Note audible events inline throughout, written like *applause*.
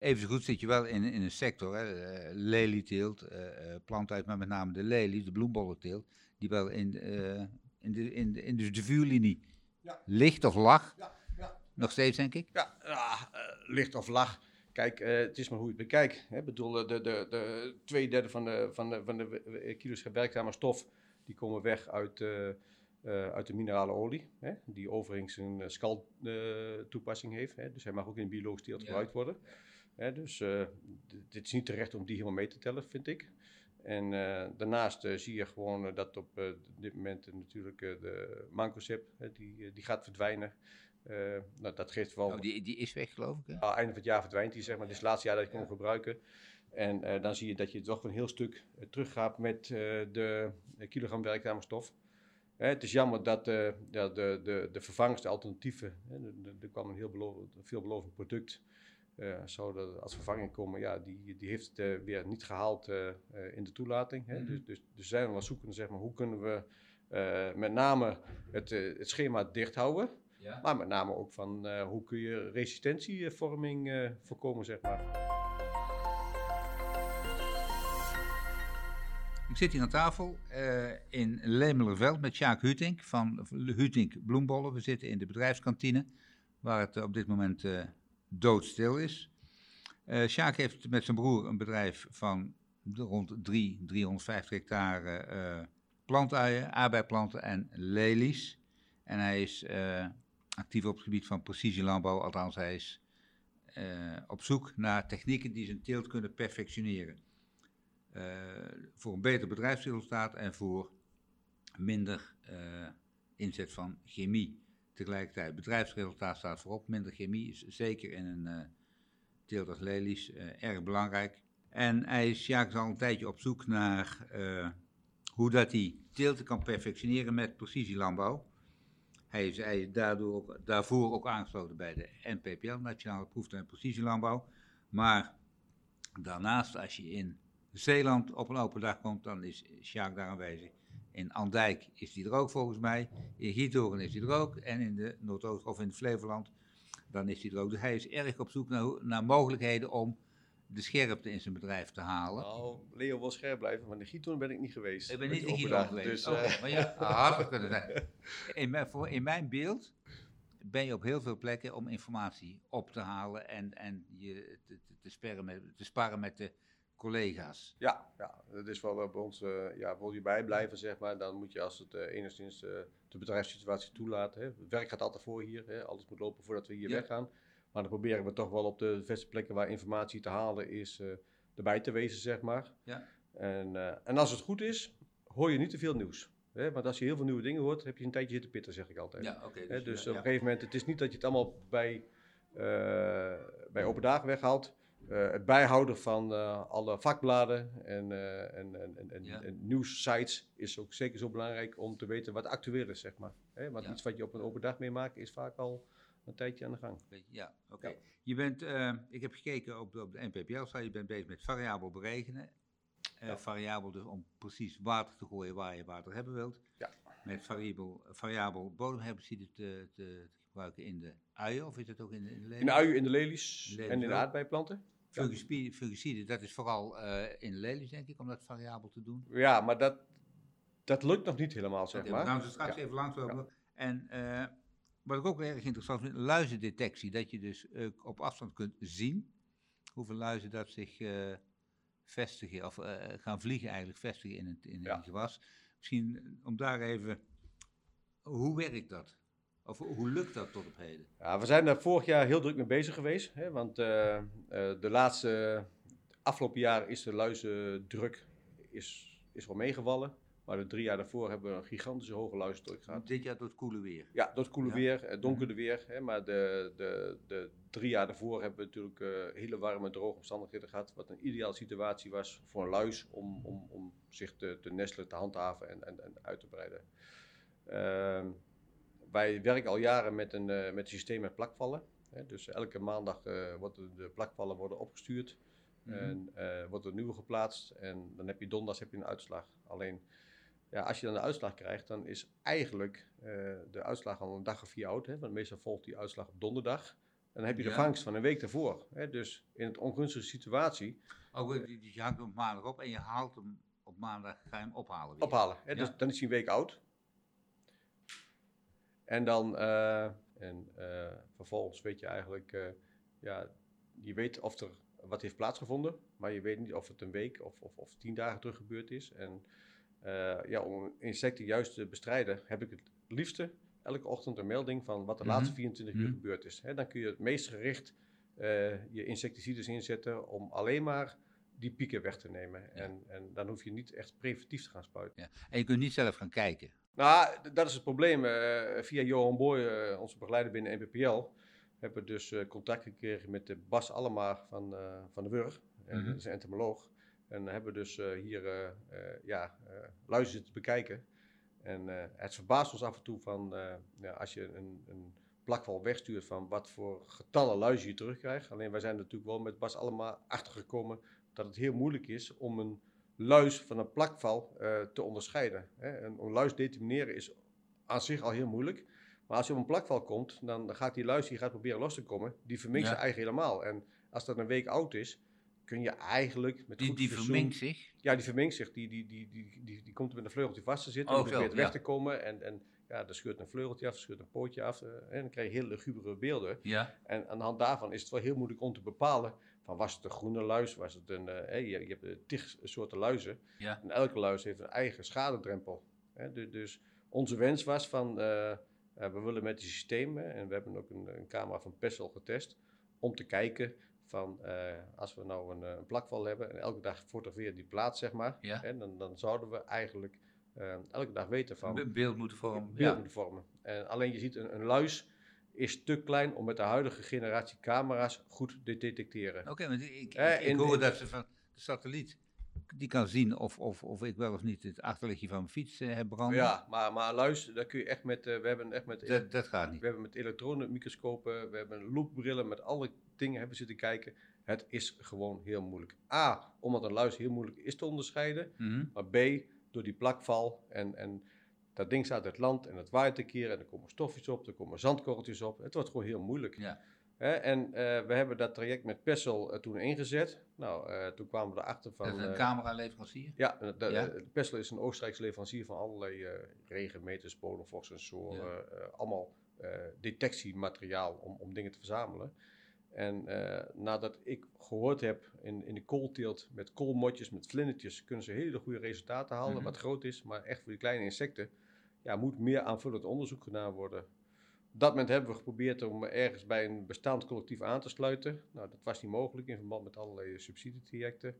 Even zo goed zit je wel in, in een sector, hè, eh, lelieteelt, eh eh, plantuit, maar met name de lelies, de bloembollenteelt, die wel in, in, de, in, de, in de, de vuurlinie Ja. ligt of lag. Ja, ja. Nog steeds, denk ik. Ja, ja, licht of lach. Kijk, het is maar hoe je het bekijkt. Ik bedoel, de, de, de twee derde van de, van de, van de kilo's werkzame stof, die komen weg uit, uit de minerale olie. Hè, die overigens een skal toepassing heeft. Hè, dus hij mag ook in biologisch teelt Ja. gebruikt worden. Hè, dus eh, dit is niet terecht om die helemaal mee te tellen, vind ik. En eh, daarnaast eh, zie je gewoon dat op dit moment natuurlijk de mancosep, hè, die, die gaat verdwijnen. Nou, dat geeft wel Oh, die, die is weg, geloof ik. Hè? aan het einde van het jaar verdwijnt die, zeg maar. Dit is het laatste jaar dat je kon gebruiken. En dan zie je dat je toch een heel stuk teruggaat met de kilogram werkzame stof. Hè, het is jammer dat ja, de, de, de vervangers, de alternatieven, hè, er kwam een heel belo- veelbelovend product, eh, zou er als vervanging komen. Ja, die, die heeft het eh, weer niet gehaald eh, eh, in de toelating. Hè. Mhm. Dus, dus, dus zijn we wel zoeken, zeg maar, hoe kunnen we eh, met name het, eh, het schema dicht houden. Ja. Maar met name ook van eh, hoe kun je resistentievorming eh, voorkomen, zeg maar. Ik zit hier aan tafel eh, in Lemelerveld met Sjaak Hutink van Hutink Bloembollen. We zitten in de bedrijfskantine, waar het op dit moment eh, doodstil is. Eh Sjaak heeft met zijn broer een bedrijf van rond 3, 350 hectare eh plantuien, aardbeiplanten en lelies. En hij is eh, actief op het gebied van precisielandbouw, althans hij is eh, op zoek naar technieken die zijn teelt kunnen perfectioneren. Voor een beter bedrijfsresultaat en voor minder inzet van chemie. Tegelijkertijd, bedrijfsresultaat staat voorop. Minder chemie is zeker in een eh teelt als lelies eh, erg belangrijk. En hij is ja, al een tijdje op zoek naar eh, hoe dat hij teelten kan perfectioneren met precisielandbouw. Hij is, daardoor daarvoor ook aangesloten bij de NPPL, Nationale Proeftuin Precisielandbouw. Maar daarnaast, als je in Zeeland op een open dag komt, dan is Sjaak daar aanwezig. In Andijk is hij er ook volgens mij. In Giethoorn is hij er ook. En in de Noordoost of in het Flevoland, dan is hij er ook. Dus hij is erg op zoek naar, naar mogelijkheden om de scherpte in zijn bedrijf te halen. Nou, Leo wil scherp blijven, maar de Giethoorn ben ik niet geweest. Ik ben niet die in Giethoorn geweest. Dus, Oké, eh, maar ja, *laughs* had het kunnen zijn. In mijn, voor, in mijn beeld ben je op heel veel plekken om informatie op te halen en, en je te, te, met, te sparren met de collega's. ja, ja, dat is wel bij ons. eh, ja, wil je bijblijven, zeg maar, dan moet je als het eh, enigszins eh, de bedrijfssituatie toelaat. Hè. Het werk gaat altijd voor hier, hè. alles moet lopen voordat we hier Ja. weggaan. Maar dan proberen we toch wel op de beste plekken waar informatie te halen is, erbij te wezen, zeg maar. Ja. En, en als het goed is, hoor je niet te veel nieuws. Hè? Want als je heel veel nieuwe dingen hoort, heb je een tijdje zitten pitten, zeg ik altijd. Ja, dus ja, op een gegeven moment, het is niet dat je het allemaal bij, bij open dagen weghaalt. Eh, het bijhouden van eh, alle vakbladen en, eh, en, en, en, en, Ja. en nieuwssites is ook zeker zo belangrijk om te weten wat actueel is, zeg maar. Hè, want Ja. iets wat je op een open dag meemaakt is vaak al een tijdje aan de gang. Ja, oké. Ja. Je bent, ik heb gekeken op de, op de NPPL-site, je bent bezig met variabel berekenen. Ja. Variabel dus om precies water te gooien waar je water hebben wilt. Ja. Met variabel, variabel bodemherbicide te, te, te gebruiken in de uien, of is het ook in de, in de In de lelies? uien, in de lelies Lelies en in de aardbeiplanten. Fungicide, fungicide, dat is vooral eh, in lelies, denk ik, om dat variabel te doen. Ja, maar dat, dat lukt nog niet helemaal, zeg maar. we gaan ze straks even langslopen. En eh, wat ik ook erg interessant vind, luizendetectie. Dat je dus eh, op afstand kunt zien hoeveel luizen dat zich vestigen, of gaan vliegen eigenlijk, vestigen in het, in Ja. gewas. Misschien om daar even, hoe werkt dat? Of hoe lukt dat tot op heden? Ja, we zijn daar vorig jaar heel druk mee bezig geweest. Hè, want eh, eh, de laatste afgelopen jaren is de luizendruk is, is wel meegevallen. Maar de drie jaar daarvoor hebben we een gigantische hoge luizendruk gehad. Dit jaar door het koele weer. Ja, door het koele Ja. weer, het donkere weer. Hè, maar de, de, de drie jaar daarvoor hebben we natuurlijk eh, hele warme, droge omstandigheden gehad. Wat een ideale situatie was voor een luis om, om, om zich te, te nestelen, te handhaven en, en, en uit te breiden. Ehm, wij werken al jaren met een, eh, met een systeem met plakvallen. Hè, dus elke maandag eh worden de plakvallen worden opgestuurd. Mhm. En eh, wordt er nieuwe geplaatst. En dan heb je donderdags heb je een uitslag. Alleen, ja, als je dan de uitslag krijgt, dan is eigenlijk de uitslag al een dag of vier oud. Hè, want meestal volgt die uitslag op donderdag. dan heb je de Ja. vangst van een week daarvoor. Hè? Dus in een ongunstige situatie Oh, je hangt hem op maandag op en je haalt hem op maandag, ga je hem ophalen weer. ophalen. Hè? Dus dan is hij een week oud. En dan, eh, en, eh, vervolgens weet je eigenlijk, eh, ja, je weet of er wat heeft plaatsgevonden, maar je weet niet of het een week of, of, of tien dagen terug gebeurd is. En ja, om insecten juist te bestrijden, heb ik het liefste elke ochtend een melding van wat de Mhm. laatste 24 uur Mhm. gebeurd is. Hè? Dan kun je het meest gericht je insecticides inzetten om alleen maar die pieken weg te nemen. En, en dan hoef je niet echt preventief te gaan spuiten. Ja. En je kunt niet zelf gaan kijken. Nou, dat is het probleem. Eh, via Johan Boy, eh, onze begeleider binnen NPPL, hebben we dus eh, contact gekregen met de Bas Allema van, van de Wurg. En Mhm. Dat is een entomoloog. En hebben we dus hier ja, luizen zitten bekijken. En het verbaast ons af en toe van, ja, als je een, een plakval wegstuurt van wat voor getallen luizen je terugkrijgt. Alleen wij zijn natuurlijk wel met Bas Allema achtergekomen dat het heel moeilijk is om een luis van een plakval eh, te onderscheiden. Hè. Een, een luis determineren is aan zich al heel moeilijk. Maar als je op een plakval komt, dan, gaat die luis die gaat proberen los te komen. Die verminkt Ja. zich eigenlijk helemaal. En als dat een week oud is, kun je eigenlijk met Die, goed die vermengt zich. Ja, die vermengt zich. Die, die, die, die, die, die komt met een vleugeltje vast te zitten. Oh, die probeert weg te komen. En, en ja, dan scheurt een vleugeltje af, scheurt een pootje af. eh, en dan krijg je heel lugubere beelden. Ja. En aan de hand daarvan is het wel heel moeilijk om te bepalen van was het een groene luis, was het een, eh, je, je hebt eh, tig soorten luizen. Ja. En elke luis heeft een eigen schadedrempel. Hè. Du- Dus onze wens was van, eh, we willen met die systemen, en we hebben ook een, een camera van Pessel getest, om te kijken van, als we nou een, een plakval hebben en elke dag fotografeer die plaats, zeg maar, Ja. dan, dan zouden we eigenlijk elke dag weten van Een beeld moeten vormen. beeld Ja. moeten vormen. En alleen je ziet een, een luis is te klein om met de huidige generatie camera's goed te detecteren. Oké, maar ik, ik, Eh, hoor dat ze van de satelliet, die kan zien of, of, of ik wel of niet het achterlichtje van mijn fiets eh, heb branden. Ja, maar, maar een luis, daar kun je echt met, eh, we hebben echt met, Dat, dat gaat we niet. hebben met elektronenmicroscopen, we hebben loopbrillen, met alle dingen hebben zitten kijken. Het is gewoon heel moeilijk. A, omdat een luis heel moeilijk is te onderscheiden. Mhm. Maar B, door die plakval en, en dat ding staat uit het land en het waait een keer en er komen stofjes op, er komen zandkorreltjes op. Het wordt gewoon heel moeilijk. Ja. Hè, en eh, we hebben dat traject met Pessel eh, toen ingezet. Nou, eh, toen kwamen we erachter van... Dat is een cameraleverancier. ja, de, Ja? Pessel is een Oostenrijkse leverancier van allerlei regenmeters, bodemvochtsensoren, eh, allemaal detectiemateriaal om, om dingen te verzamelen. En nadat ik gehoord heb in, in de koolteelt met koolmotjes, met vlindertjes, kunnen ze hele goede resultaten halen, Mhm. wat groot is. Maar echt voor die kleine insecten ja, moet meer aanvullend onderzoek gedaan worden. Op dat moment hebben we geprobeerd om ergens bij een bestaand collectief aan te sluiten. Nou, dat was niet mogelijk in verband met allerlei subsidietrajecten.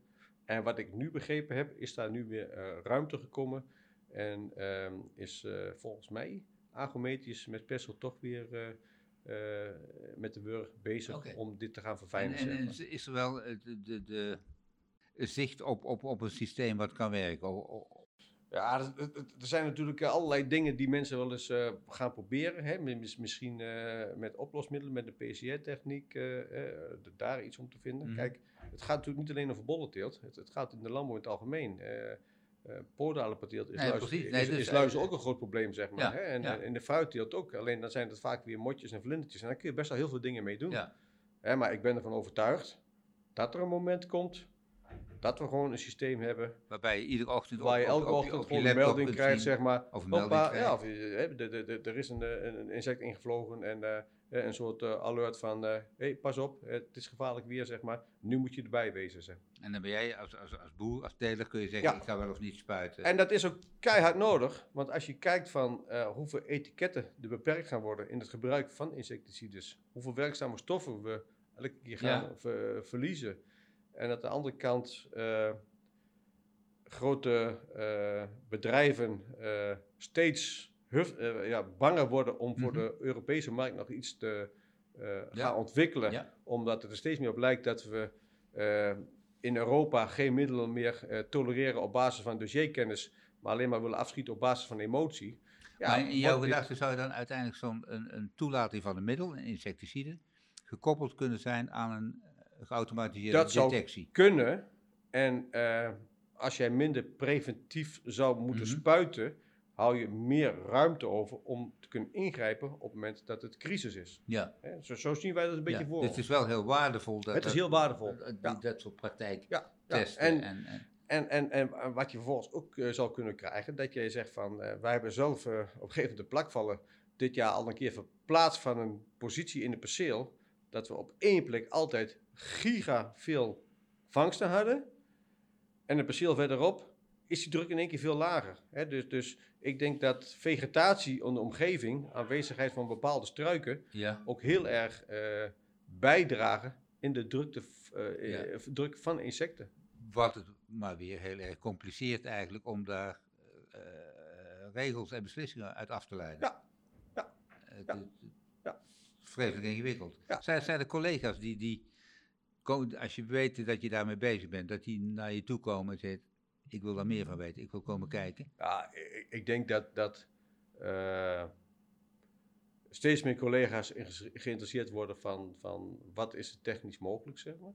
En wat ik nu begrepen heb, is daar nu weer eh, ruimte gekomen. En ehm, is eh, volgens mij Agrometius met Pessel toch weer eh, met de Wurg bezig om dit te gaan En, verfijnen. en, is er wel de, de, de zicht op, op, op een systeem wat kan werken? O- Ja, er, zijn natuurlijk eh, allerlei dingen die mensen wel eens eh, gaan proberen. Hè? Mis- Misschien eh, met oplosmiddelen, met de PCR-techniek, daar iets om te vinden. Mhm. Kijk, het gaat natuurlijk niet alleen over bollenteelt. Het, het gaat in de landbouw in het algemeen. uh, is, Nee, is, dus, is luizen ook een groot probleem, zeg maar. Ja, hè? En, ja. en in de fruitteelt ook. Alleen dan zijn het vaak weer motjes en vlindertjes. En daar kun je best wel heel veel dingen mee doen. ja. Hè, maar ik ben ervan overtuigd dat er een moment komt dat we gewoon een systeem hebben Waarbij je iedere ochtend Waar je elke ochtend gewoon een melding krijgt, zeg maar. Of een krijgt. ja, of, je- hè, de, de, de, er is een, eh, een, insect ingevlogen en eh, een soort eh, alert van, hé, hey, pas op, het is gevaarlijk weer, zeg maar. Nu moet je erbij wezen, zeg. En dan ben jij als, als, als boer, als teler, kun je zeggen, Ja. ik ga wel of niet spuiten. En dat is ook keihard nodig, want als je kijkt van hoeveel etiketten er beperkt gaan worden in het gebruik van insecticides, hoeveel werkzame stoffen we elke keer gaan Ja. verliezen. En aan de andere kant eh, grote eh, bedrijven eh, steeds huf, ja, banger worden om voor Mhm. de Europese markt nog iets te Ja. gaan ontwikkelen. Ja. Omdat het er steeds meer op lijkt dat we in Europa geen middelen meer tolereren op basis van dossierkennis, maar alleen maar willen afschieten op basis van emotie. Ja, maar in jouw gedachte zou je dan uiteindelijk zo'n een, een toelating van een middel, een insecticide, gekoppeld kunnen zijn aan een geautomatiseerde Dat zou detectie. kunnen. En eh, als jij minder preventief zou moeten Mhm. spuiten, hou je meer ruimte over om te kunnen ingrijpen op het moment dat het crisis is. Ja. Hè, Zo, zo zien wij dat een beetje ja. voor. Het is wel heel waardevol dat Het is dat- heel waardevol. dat, Ja. dat soort praktijk Ja, ja. testen. En, En, en, en, en, en wat je vervolgens ook eh, zal kunnen krijgen, dat je zegt van, eh, wij hebben zelf eh, op een gegeven moment de plakvallen dit jaar al een keer verplaatst van een positie in het perceel, dat we op één plek altijd giga veel vangsten hadden. En het perceel verderop is die druk in één keer veel lager. Hè? Dus, dus ik denk dat vegetatie in de omgeving, aanwezigheid van bepaalde struiken, ja. ook heel erg eh, bijdragen in de drukte, eh, Ja. eh, druk van insecten. Wat het maar weer heel erg compliceert eigenlijk om daar regels en beslissingen uit af te leiden. Ja. Ja. Het, Ja. het- Ja. Vreselijk ingewikkeld. Zijn, zijn er collega's die, die als je weet dat je daarmee bezig bent, dat die naar je toe komen en zeggen, ik wil daar meer van weten, ik wil komen kijken. Ja, ik, ik denk dat, dat eh, steeds meer collega's geïnteresseerd worden van, van wat is er technisch mogelijk, zeg maar.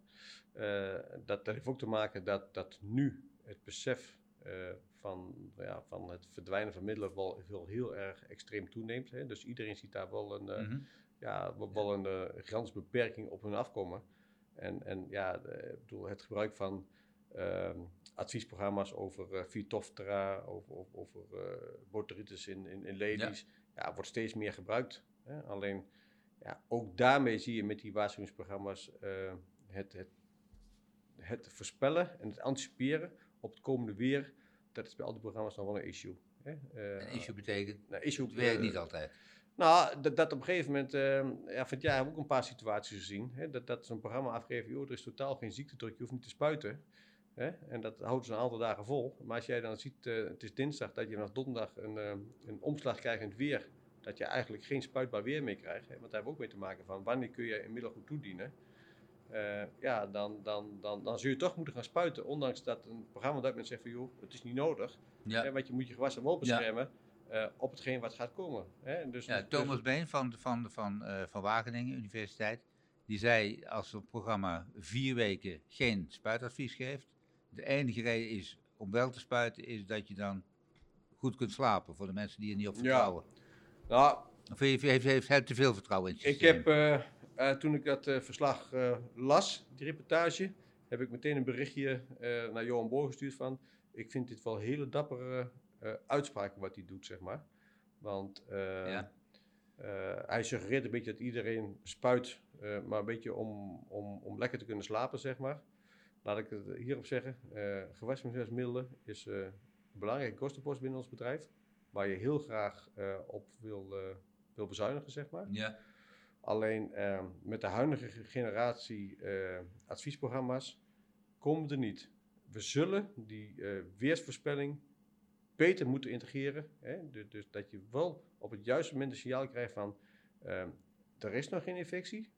Eh, dat, dat heeft ook te maken dat, dat nu het besef eh, van, ja, van het verdwijnen van middelen wel, wel heel erg extreem toeneemt. Hè? Dus iedereen ziet daar wel een, Mhm. ja, wel- wel een grensbeperking op hun afkomen. En, en ja, de- bedoel, het gebruik van ehm, adviesprogramma's over uh, Phytophthora, over, over, over eh, in, in, in lelies, ja. wordt steeds meer gebruikt. Hè? Alleen, ja, ook daarmee zie je met die waarschuwingsprogramma's eh, het, het, het voorspellen en het anticiperen op het komende weer. Dat is bij al die programma's nog wel een issue. Hè? Eh, Een issue betekent, nou, issue het werkt eh, niet altijd. Nou, dat, dat op een gegeven moment, eh, ja, van jaar hebben we ook een paar situaties gezien. Hè, dat, dat zo'n programma afgeven, joh, er is totaal geen ziektedruk, je hoeft niet te spuiten. Hè, en dat houdt ze een aantal dagen vol. Maar als jij dan ziet, eh, het is dinsdag, dat je nog donderdag een, eh, een omslag krijgt in het weer, dat je eigenlijk geen spuitbaar weer meer krijgt. Hè, want daar hebben we ook mee te maken van, wanneer kun je een middel goed toedienen? Eh, ja, dan, dan, dan, dan zul je toch moeten gaan spuiten, ondanks dat een programma dat moment zegt van, joh, het is niet nodig. Ja. Hè, want je moet je gewassen wel beschermen eh, op hetgeen wat gaat komen. Hè? Dus, Ja, dus- Thomas Been van, van, van, eh, van Wageningen Universiteit, die zei als zo'n programma vier weken geen spuitadvies geeft, de enige reden is om wel te spuiten, is dat je dan goed kunt slapen voor de mensen die er niet op Ja. vertrouwen. Nou, Of heeft, heeft, heeft hij te veel vertrouwen in het Ik heb, eh, toen ik dat verslag las, die reportage, heb ik meteen een berichtje naar Johan Boor gestuurd van, ik vind dit wel hele dappere eh, uitspraken wat hij doet, zeg maar. Want eh, Ja. eh, hij suggereert een beetje dat iedereen spuit, maar een beetje om, om, om lekker te kunnen slapen, zeg maar. Laat ik het hierop zeggen, gewasbeschermingsmiddelen is een belangrijke kostenpost binnen ons bedrijf, waar je heel graag op wil, wil bezuinigen, zeg maar. Ja, Alleen met de huidige ge- generatie adviesprogramma's komen we er niet. We zullen die weersvoorspelling beter moeten integreren. Hè? Dus, dus dat je wel op het juiste moment een signaal krijgt van eh, er is nog geen infectie,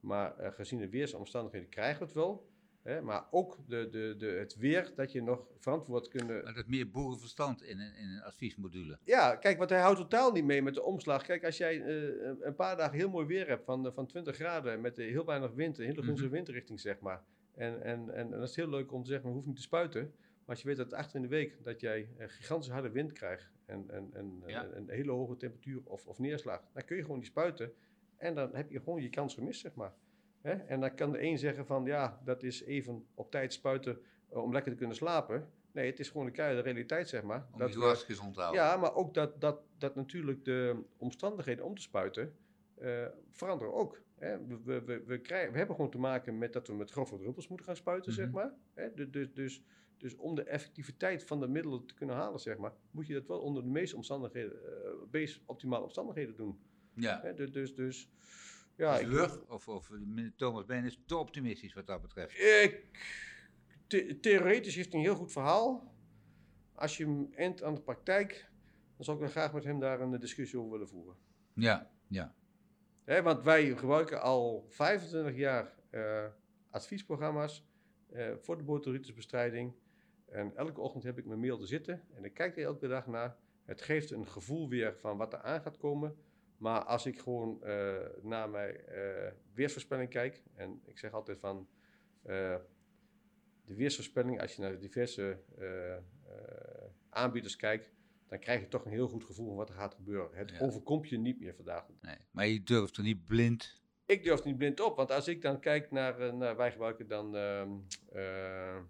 maar eh, gezien de weersomstandigheden krijgen we het wel. Hè? Maar ook de, de, de, het weer dat je nog verantwoord kunnen maar dat meer boerenverstand in een, in een adviesmodule. ja, kijk, want hij houdt totaal niet mee met de omslag. Kijk, als jij eh, een paar dagen heel mooi weer hebt van, eh, van 20 graden met heel weinig wind, een hele gunstige Mhm. windrichting, zeg maar. En, en, en, en dat is heel leuk om te zeggen, we hoeven niet te spuiten. Maar als je weet dat achter in de week dat jij een gigantisch harde wind krijgt en, en, en, Ja. en een hele hoge temperatuur of, of neerslag, dan kun je gewoon niet spuiten. En dan heb je gewoon je kans gemist, zeg maar. Hè? En dan kan de een zeggen van, ja, dat is even op tijd spuiten eh, om lekker te kunnen slapen. Nee, het is gewoon de keiharde realiteit, zeg maar. Om dat je gezond te houden. ja, maar ook dat, dat, dat natuurlijk de omstandigheden om te spuiten eh, veranderen ook. Hè. We, we, we, we, krijgen, we hebben gewoon te maken met dat we met grove druppels moeten gaan spuiten, zeg Mhm. maar. Hè. Dus, dus, dus, om de effectiviteit van de middelen te kunnen halen, zeg maar, moet je dat wel onder de meest, omstandigheden, eh, meest optimale omstandigheden doen. Ja. Dus, dus, dus ja, Dus Lug, of, of Thomas Been is te optimistisch wat dat betreft. ik, the- theoretisch heeft hij een heel goed verhaal. Als je hem endt aan de praktijk, dan zou ik dan graag met hem daar een discussie over willen voeren. Ja, ja. Want wij gebruiken al 25 jaar eh, adviesprogramma's eh, voor de boteritisbestrijding. En elke ochtend heb ik mijn mail te zitten en ik kijk er elke dag naar. Het geeft een gevoel weer van wat er aan gaat komen. Maar als ik gewoon eh, naar mijn eh, weersvoorspelling kijk, en ik zeg altijd van eh, de weersvoorspelling, als je naar de diverse aanbieders kijkt, dan krijg je toch een heel goed gevoel van wat er gaat gebeuren. Het Ja. overkomt je niet meer vandaag. Nee. Maar je durft er niet blind. Ik durf niet blind op, want als ik dan kijk naar, naar wij gebruiken dan ehm eh, eh,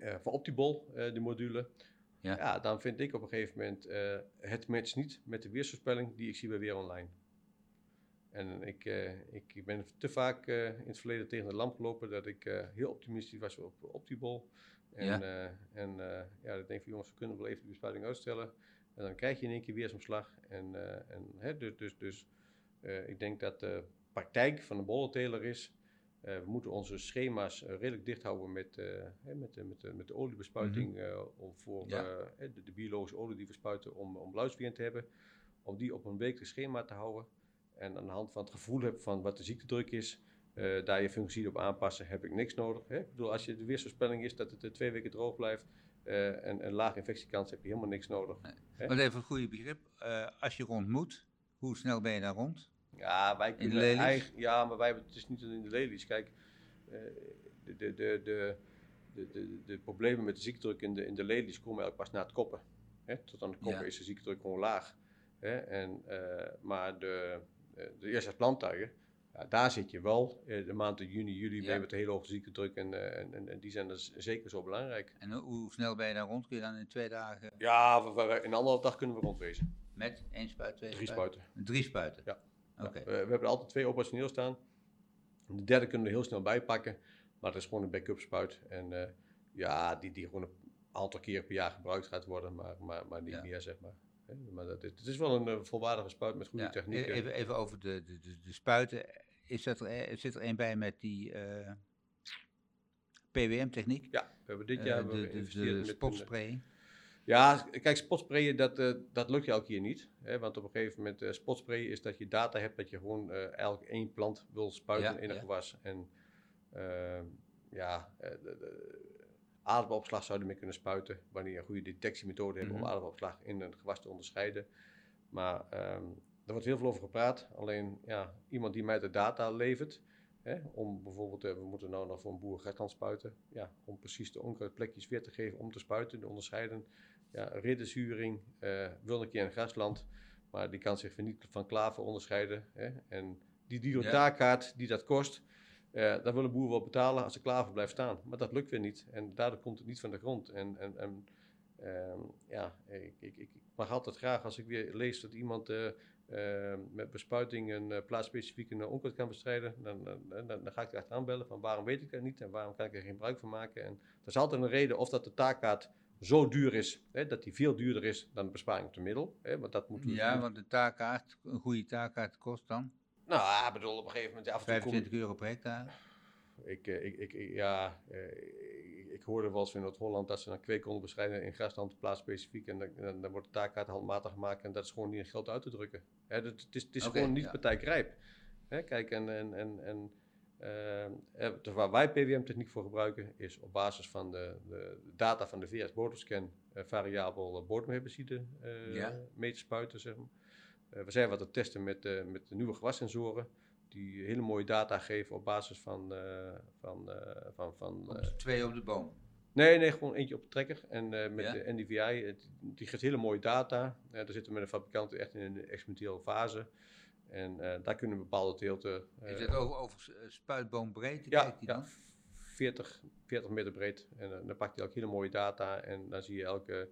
van Optibol, eh, de module. Ja. Ja. dan vind ik op een gegeven moment, eh, het matcht niet met de weersvoorspelling die ik zie bij Weer Online. En ik, eh, ik, ik ben te vaak eh, in het verleden tegen de lamp gelopen dat ik eh, heel optimistisch was op Optibol. En, Ja. en eh, ja, dan denk ik van jongens, we kunnen wel even de bespuiting uitstellen. En dan krijg je in één keer weersomslag. En, eh, en, hè, dus dus, dus eh, ik denk dat de praktijk van de bollenteler is. Eh, we moeten onze schema's eh, redelijk dicht houden met, eh, met, de- met, met de oliebespuiting. om voor Ja. de, de biologische olie die we spuiten om, om te hebben. Om die op een wekelijks schema te houden. En aan de hand van het gevoel heb van wat de ziektedruk is, daar je fungicide op aanpassen, heb ik niks nodig. Hè? Ik bedoel, als je de weersvoorspelling is dat het twee weken droog blijft en een lage infectiekans, heb je helemaal niks nodig. Hè? Maar even een goede begrip. Als je rond moet, hoe snel ben je daar rond? Ja, wij de kunnen lelies? eigen- ja, maar wij hebben het is niet in de lelies. Kijk, eh, de, de, de, de, de, problemen met de ziektedruk in de, in de lelies komen eigenlijk pas na het koppen. Hè? Tot aan de koppen is de ziektedruk gewoon laag. Hè? En, eh, maar de, eh, de eerste plantuigen, ja, daar zit je wel. Eh, de maanden juni, juli Ja. met de hele hoge ziektedruk en, eh, en, en, die zijn dus zeker zo belangrijk. En hoe- snel ben je daar rond? Kun je dan in twee dagen Ja, in anderhalf dag kunnen we rondwezen. met één spuit, twee Drie spuiten? spuiten. Drie spuiten? Ja. We, we hebben er altijd twee operationeel staan. De derde kunnen we er heel snel bij pakken. Maar dat is gewoon een backup spuit. En eh, ja, die, die gewoon een aantal keer per jaar gebruikt gaat worden. Maar, maar, maar niet Ja. meer, zeg maar. Maar dat, het is wel een eh, volwaardige spuit met goede Ja, techniek. e- Even, even over de, de, de, de spuiten. Is dat er, eh, zit er een bij met die eh, PWM-techniek? Ja, we hebben dit jaar we de, de, de met een- spotspray. Ja, kijk, spotsprayen, dat, eh, dat lukt je elke keer niet. Hè, want op een gegeven moment, eh spotsprayen is dat je data hebt dat je gewoon eh elk één plant wil spuiten Ja, in een ja. gewas. En ja, aardappelopslag zou je ermee kunnen spuiten wanneer je een goede detectiemethode hebt Mhm. om aardappelopslag in een gewas te onderscheiden. Maar ehm er wordt heel veel over gepraat. Alleen ja, iemand die mij de data levert, hè, om bijvoorbeeld, we moeten nou nog voor een boer gaan spuiten, ja, om precies de onkruidplekjes weer te geven om te spuiten, te onderscheiden ja, ridderzuring eh, wil een keer in grasland, maar die kan zich niet van klaver onderscheiden. Hè? En die diotaarkaart die dat kost, eh daar wil een boer wel betalen als de klaver blijft staan. Maar dat lukt weer niet en daardoor komt het niet van de grond. En, en, en ehm, ja, ik, ik, ik mag altijd graag als ik weer lees dat iemand eh, met bespuiting een uh, plaatsspecifieke uh, onkruid kan bestrijden, dan, dan, ga ik er achteraan bellen van waarom weet ik dat niet en waarom kan ik er geen gebruik van maken. En dat is altijd een reden of dat de taakkaart zo duur is, hè, dat die veel duurder is dan de besparing op de middel. Hè, want dat moeten we Ja, want de taakkaart, een goede taakkaart kost dan Nou, ik bedoel, op een gegeven moment af en toe kom- 25 euro per hectare. ik, eh, ik, ik, ik- ja, eh, ik, ik hoorde wel eens in Noord-Holland dat ze een kweek konden bestrijden in grasland plaatsspecifiek. En dan, dan, dan wordt de taakkaart handmatig gemaakt en dat is gewoon niet in geld uit te drukken. Hè, dat, het is, het is gewoon niet ja. partijkrijp. Hè, kijk, en, en, en, en dus waar wij PWM-techniek voor gebruiken, is op basis van de, de data van de VS bodemscan eh, variabel bodemherbicide eh Ja. mee te spuiten. Zeg maar. Eh, we zijn wat te testen met, eh, met de nieuwe gewassensoren die hele mooie data geven op basis van, eh, van, eh, van, van eh, twee op de boom. nee, nee, gewoon eentje op de trekker. En eh, met Ja? de NDVI, het- die geeft hele mooie data. Eh, daar zitten we met de fabrikanten echt in een experimentele fase. En eh, daar kunnen we bepaalde teelten... eh, Is het over, over eh, spuitboombreedte? ja, ja, dan? 40, 40 meter breed. En eh, dan pakt hij ook hele mooie data. En dan zie je elke...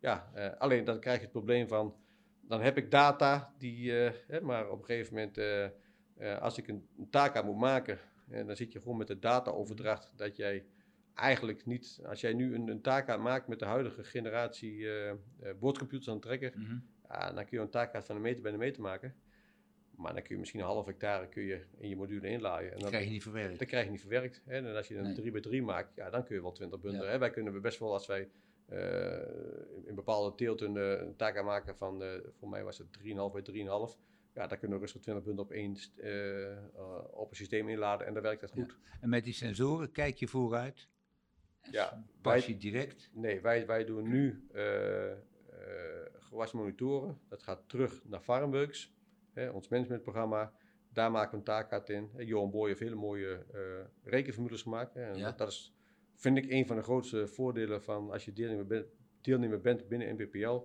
Ja, eh, alleen dan krijg je het probleem van... Dan heb ik data die... eh, hè, maar op een gegeven moment... eh, eh, als ik een, een taak aan moet maken... En dan zit je gewoon met de dataoverdracht dat jij eigenlijk niet... Als jij nu een, een taak maakt met de huidige generatie eh eh, boordcomputers aan de trekker... Mhm. Ja, dan kun je een taakkaart van een meter bij een meter maken. Maar dan kun je misschien een half hectare kun je in je module inlaaien. En Dat dan, krijg je niet verwerkt. dat krijg je niet verwerkt. Hè? En als je een Nee. 3 bij 3 maakt, ja, dan kun je wel 20 bundelen. Ja. Hè? Wij kunnen best wel, als wij eh, in bepaalde teelten eh, een taak aan maken van, eh, voor mij was het 3,5 bij 3,5. Ja, daar kunnen we rustig 20 bundelen op één eh, op een systeem inladen en dan werkt dat Ja. goed. En met die sensoren kijk je vooruit. Ja, Pas je direct. Nee, wij, wij doen nu eh, eh, gewasmonitoren. Dat gaat terug naar Farmworks, hè, ons managementprogramma. Daar maken we een taakkaart in. Johan Boy heeft hele mooie eh, rekenformules gemaakt. Hè, en Ja. dat, is, vind ik, een van de grootste voordelen van als je deelnemer bent, deelnemer bent binnen NPPL.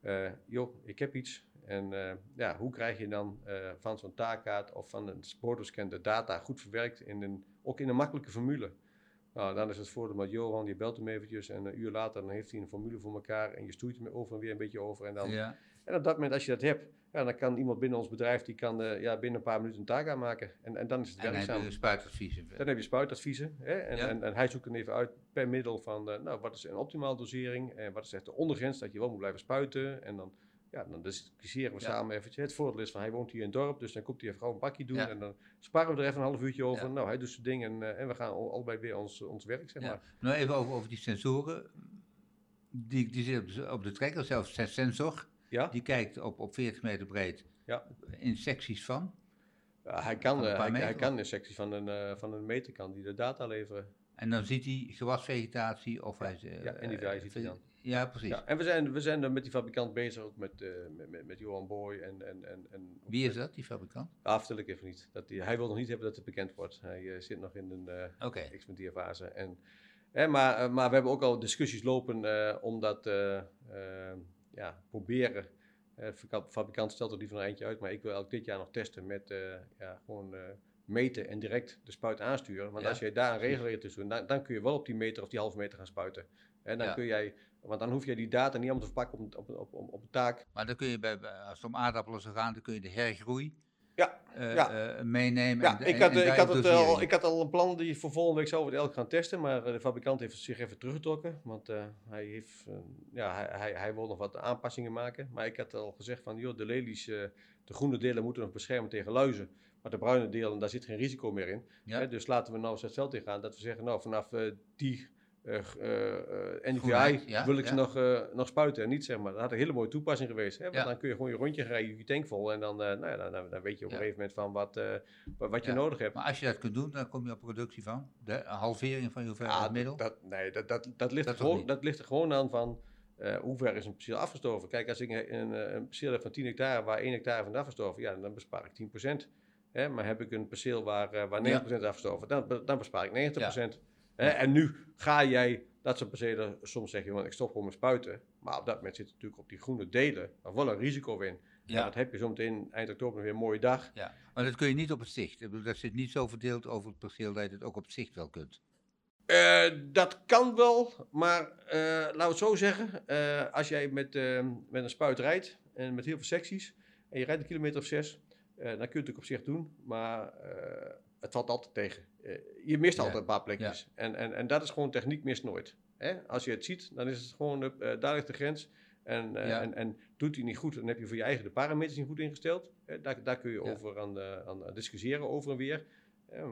eh, joh, ik heb iets. En eh, ja, hoe krijg je dan van zo'n taakkaart of van een sportoscan de data goed verwerkt, in een, ook in een makkelijke formule? Nou, dan is het voordeel met Johan, je belt hem eventjes en een uur later dan heeft hij een formule voor elkaar en je stoeit hem over en weer een beetje over. En, dan, Ja. En op dat moment, als je dat hebt, ja, dan kan iemand binnen ons bedrijf, die kan eh, ja, binnen een paar minuten een taak aanmaken. En, en dan is het En dan heb werkzaam. je spuitadviezen. Dan heb je spuitadviezen. Hè? En, Ja. en, en hij zoekt dan even uit per middel van, eh, nou, wat is een optimale dosering en wat is echt de ondergrens dat je wel moet blijven spuiten. En dan, ja, dan discussiëren we Ja. samen eventjes. Het voordeel is van, hij woont hier in het dorp, dus dan komt hij even gewoon een bakje doen. Ja. En dan sparren we er even een half uurtje over. Nou, hij doet zijn ding en, eh, en we gaan al- allebei weer ons, ons werk, zeg Ja. maar. Nou, even over, over die sensoren. Die, die zit op de, op de trekker, zelfs sensor. Ja? Die kijkt op, op 40 meter breed Ja. in secties van. Ja, hij, kan, eh, hij, kan in een sectie van een, eh, van een meter kan die de data leveren. En dan ziet hij gewasvegetatie of hij... eh, ja, NDVI ziet hij dan. Ja, precies. Ja, en we zijn, we zijn er met die fabrikant bezig, ook met, eh, met, met, Johan Boy en... en, en, en Wie is dat, die fabrikant? Ah, vertel ik even niet. Dat die, hij wil nog niet hebben dat het bekend wordt. Hij eh, zit nog in een eh Oké. experimenteerfase. En, maar, eh, maar we hebben ook al discussies lopen eh, eh, eh, ja, proberen. Eh, de fabri- fabrikant stelt er liever een eindje uit, maar ik wil elk dit jaar nog testen met eh, ja, gewoon eh, meten en direct de spuit aansturen. Want Ja, als je daar een regulator tussen doet, dan, dan kun je wel op die meter of die halve meter gaan spuiten. En dan Ja. kun jij, want dan hoef je die data niet allemaal te verpakken op, op, op, op, op een taak. Maar dan kun je bij, bij- als het om aardappelen zou gaan, dan kun je de hergroei Ja, eh, ja. eh, meenemen. Ja, en, ik had, en eh, ik, had het, al, ik had al een plan die voor volgende week zouden we elk gaan testen, maar de fabrikant heeft zich even teruggetrokken, want hij, heeft, ja, hij, hij, hij wil nog wat aanpassingen maken. Maar ik had al gezegd van, joh, de lelies, de groene delen moeten nog beschermen tegen luizen, maar de bruine delen, daar zit geen risico meer in. Ja. Hè, dus laten we nou eens het veld in gaan, dat we zeggen, nou, vanaf die ja, wil ik ze ja. nog, nog spuiten en niet, zeg maar. Dat had een hele mooie toepassing geweest, hè, want Ja. dan kun je gewoon je rondje rijden, je tank vol en dan, nou ja, dan, dan, weet je op Ja. een gegeven moment van wat, wat, je Ja. nodig hebt. Maar als je dat kunt doen, dan kom je op productie van. De halvering van je hoeveelheid Ja, middel. dat, nee, dat, dat, dat, ligt Dat er gewoon, dat ligt er gewoon aan van eh, hoe ver is een perceel afgestoven. Kijk, als ik een, een, een perceel heb van 10 hectare waar 1 hectare van is afgestoven, ja, dan bespaar ik 10%. Hè, maar heb ik een perceel waar, waar 90% is afgestoven, dan, dan bespaar ik 90%. Hè, en nu ga jij dat soort percelen, soms zeg je, want ik stop gewoon met spuiten. Maar op dat moment zit natuurlijk op die groene delen nog wel een risico in. Ja. dat heb je zometeen eind oktober weer een mooie dag. ja, maar dat kun je niet op het zicht. Dat zit niet zo verdeeld over het perceel dat je het ook op het zicht wel kunt. Eh, dat kan wel, maar eh laten we het zo zeggen. eh, als jij met, met een spuit rijdt en met heel veel secties en je rijdt een kilometer of zes, dan kun je het natuurlijk op zich doen, maar het valt altijd tegen. Eh, je mist altijd een paar plekjes. En, en, en dat is gewoon techniek mist nooit. Hè? Als je het ziet, dan is het gewoon, eh daar ligt de grens. En, eh, en, en doet hij niet goed, dan heb je voor je eigen de parameters niet goed ingesteld. Daar, daar kun je over aan, aan discussiëren over en weer.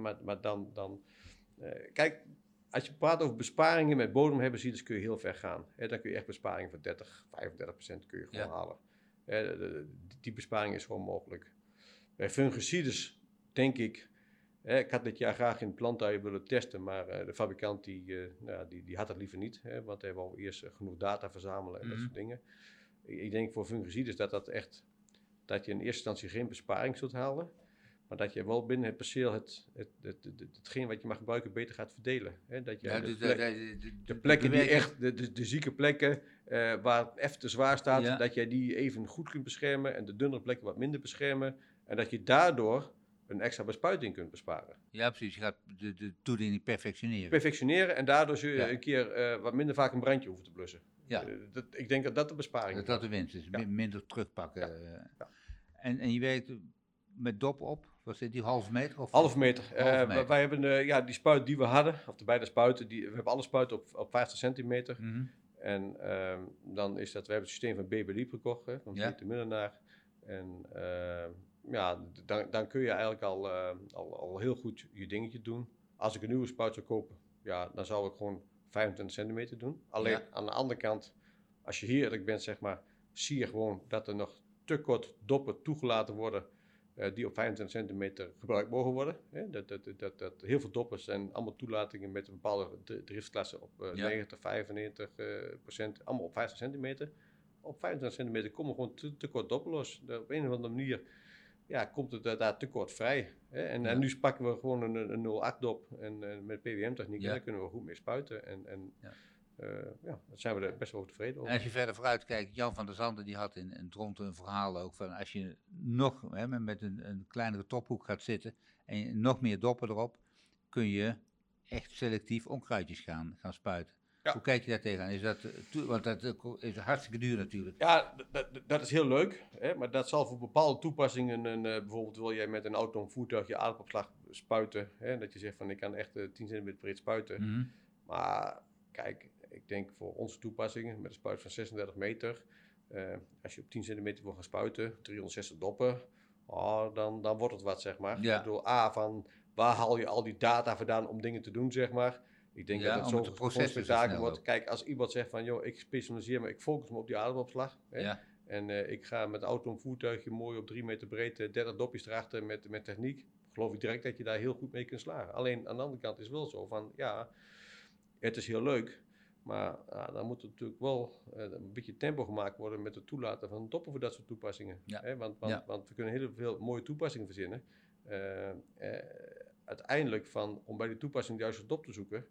Maar, maar dan, dan kijk, als je praat over besparingen met bodemhebberzieders kun je heel ver gaan. Hè, dan kun je echt besparingen van 30, 35 procent kun je gewoon Ja. halen. Hè, de- de- die besparing is gewoon mogelijk. Bij fungicides denk ik, hè, ik had dit jaar graag in plantuien willen testen, maar eh, de fabrikant die, eh, nou, die, die had dat liever niet. Hè, want hij wou eerst eh, genoeg data verzamelen en dat Mhm. soort dingen. Ik, ik denk voor fungicides dat dat echt, dat je in eerste instantie geen besparing zult halen. Maar dat je wel binnen het perceel het, het, het, het- het- hetgeen wat je mag gebruiken beter gaat verdelen. Hè? Dat je Ja, de, dus plek- de, plekken die echt, de, de, zieke plekken waar het even te zwaar staat, Ja. dat jij die even goed kunt beschermen en de dunnere plekken wat minder beschermen. En dat je daardoor een extra bespuiting kunt besparen. Ja, precies. Je gaat de, de toediening perfectioneren. Perfectioneren en daardoor zul je Ja. een keer eh, wat minder vaak een brandje hoeven te blussen. Ja. Eh, dat, ik denk dat dat de besparing Dat is. dat de winst is. Ja. Minder terugpakken. Ja. eh. En, en je werkt met dop op. Was dit die halve meter? Of? Half meter. Wij- meter. wij hebben ja, die spuit die we hadden, of de beide spuiten, die, we hebben alle spuiten op, op 50 centimeter. Mhm. En ehm, dan is dat, we hebben het systeem van BB Liep gekocht, hè, van Ja. De Middenaar. En ehm, ja, dan, dan kun je eigenlijk al, eh, al, al heel goed je dingetje doen. Als ik een nieuwe spuit zou kopen, ja, dan zou ik gewoon 25 centimeter doen. Alleen Ja. aan de andere kant, als je hier eerlijk bent, zeg maar, zie je gewoon dat er nog te kort doppen toegelaten worden. eh, die op 25 centimeter gebruikt mogen worden. Hè? Dat, dat, dat, dat, heel veel doppers zijn allemaal toelatingen met een bepaalde dri- driftsklasse op eh, Ja. 90, 95 eh, procent, allemaal op 50 centimeter. Op 25 centimeter komen gewoon te, te kort doppen los. Op een of andere manier ja, komt het daar- daar te kort vrij. Hè? En, Ja. en nu pakken we gewoon een, een 0,8 dop en, eh, met PWM-techniek, Ja. daar kunnen we goed mee spuiten. En, en, Ja. ja, daar zijn we er best wel tevreden over. En als je verder vooruit kijkt, Jan van der Zanden die had in, in Dronten een verhaal ook van als je nog hè, met een, een kleinere tophoek gaat zitten en nog meer doppen erop, kun je echt selectief onkruidjes gaan, gaan spuiten. Hoe kijk je daar tegenaan? Is dat, eh, want dat eh, is hartstikke duur natuurlijk. Ja, dat is heel leuk. Hè? Maar dat zal voor bepaalde toepassingen, uh, bijvoorbeeld wil jij met een autonoom voertuig je aardappelslag spuiten. Hè? Dat je zegt van ik kan echt uh, 10 cm breed spuiten. Mhm. Maar kijk, ik denk voor onze toepassingen met een spuit van 36 meter. als je op 10 centimeter wil gaan spuiten, 360 doppen, oh, dan, dan wordt het wat zeg maar. Ja. Bedoel, A van waar haal je al die data vandaan om dingen te doen zeg maar. Ik denk dat het zo'n proces wordt. Kijk, als iemand zegt van, joh, ik specialiseer me, ik focus me op die ademopslag. Ja. En uh, ik ga met auto een voertuigje mooi op drie meter breed, 30 eh, dopjes erachter met, met techniek. Geloof ik direct dat je daar heel goed mee kunt slagen. Alleen aan de andere kant is wel zo van, ja, het is heel leuk. Maar ja, dan moet er natuurlijk wel uh, een beetje tempo gemaakt worden met het toelaten van doppen voor dat soort toepassingen. Ja. Hè? Want, want, want, we kunnen heel veel mooie toepassingen verzinnen. uiteindelijk van, om bij die toepassing de juiste dop te zoeken,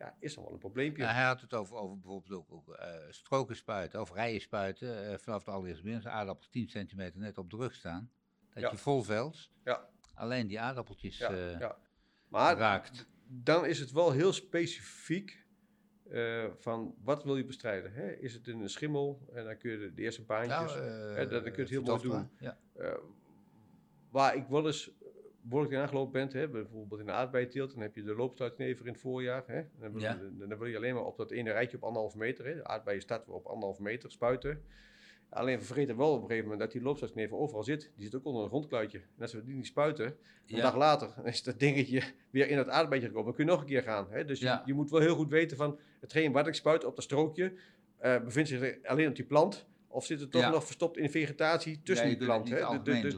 ja, is dan wel een probleempje. hij had het over, over bijvoorbeeld ook, ook uh, stroken spuiten of rijen spuiten. Uh, vanaf de allereerste binnen, aardappels 10 centimeter net op de rug staan. Dat je vol veld ja. alleen die aardappeltjes ja, uh, ja. Maar raakt. dan is het wel heel specifiek van wat wil je bestrijden. Hè? Is het een schimmel en dan kun je de, eerste baantjes, nou, dan kun je het heel mooi doen. Ja. waar ik wel eens behoorlijk in aangelopen bent, hè, bijvoorbeeld in de aardbeienteelt, dan heb je de loopstuitnever in het voorjaar. Hè, dan, wil, dan, wil je alleen maar op dat ene rijtje op anderhalf meter. Hè, de aardbeien staat op anderhalf meter spuiten. Alleen we vergeten wel op een gegeven moment dat die loopstuitknever overal zit. Die zit ook onder een grondkluitje. En als we die niet spuiten, een dag later is dat dingetje weer in het aardbeidje gekomen. Dan kun je nog een keer gaan. Hè? Dus je, je, moet wel heel goed weten van hetgeen wat ik spuit op dat strookje, uh, bevindt zich alleen op die plant. Of zit het toch nog verstopt in vegetatie tussen die plant. Hè? Dus,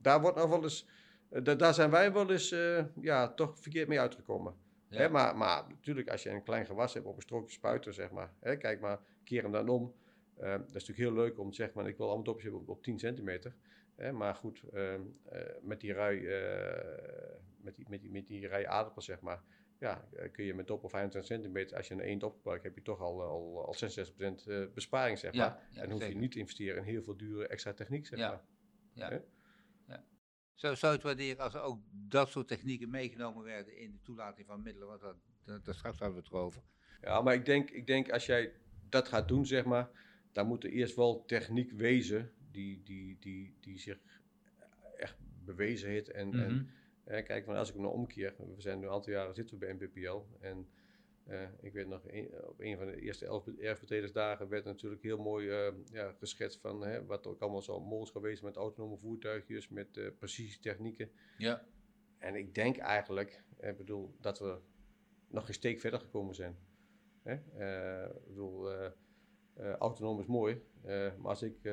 daar wordt nog wel eens uh, daar zijn wij wel eens uh, ja, toch verkeerd mee uitgekomen. Hè, maar, maar natuurlijk, als je een klein gewas hebt op een strookje spuiten, zeg maar. Hè, kijk maar, keer hem dan om. Uh, dat is natuurlijk heel leuk om te zeggen, maar ik wil allemaal dopjes hebben op, op 10 centimeter. Hè, maar goed, met die rui, met die, met die, met die rij aardappels, zeg maar. Ja, kun je met dop of 25 centimeter, als je een één dop gebruikt, heb je toch al, al, al 66% besparing, zeg maar. Ja, en hoef je niet te investeren in heel veel dure extra techniek, zeg maar. Ja. Zou, zou het waarderen als er ook dat soort technieken meegenomen werden in de toelating van middelen? Want dat, dat, dat straks hadden we het erover. Ja, maar ik denk, ik denk als jij dat gaat doen, zeg maar, dan moet er eerst wel techniek wezen die, die, die, die zich echt bewezen heeft. En, mm -hmm. en kijk, van als ik me nou omkeer, we zijn nu een aantal jaren zitten we bij NPPL en uh, ik weet nog, op een van de eerste erfbetredersdagen werd natuurlijk heel mooi uh, ja, geschetst van hè, wat ook allemaal zo mogelijk geweest met autonome voertuigjes, met uh, precisietechnieken. Ja. En ik denk eigenlijk, ik bedoel, dat we nog een steek verder gekomen zijn. Hè? ik bedoel, autonoom is mooi, maar als ik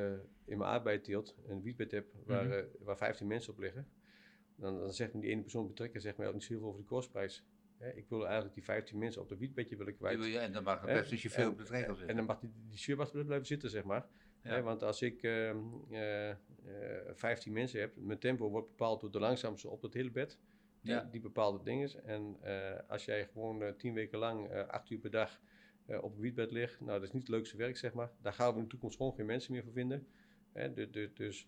in mijn aardbeienteelt een wietbed heb waar, mm -hmm. waar 15 mensen op liggen, dan, dan zegt me die ene persoon betrekken, zegt mij ook niet zoveel over de kostprijs ik wil eigenlijk die 15 mensen op de wietbedje willen kwijt. Ja, en dan mag het best je veel op de regel En dan mag die, die chauffeur blijven zitten, zeg maar. want als ik uh, uh, 15 mensen heb, mijn tempo wordt bepaald door de langzaamste op het hele bed. Ja. Die, die bepaalde dingen. En uh, als jij gewoon 10 weken lang 8 uur per dag op een wietbed ligt, nou dat is niet het leukste werk, zeg maar. Daar gaan we in de toekomst gewoon geen mensen meer voor vinden. De, de, dus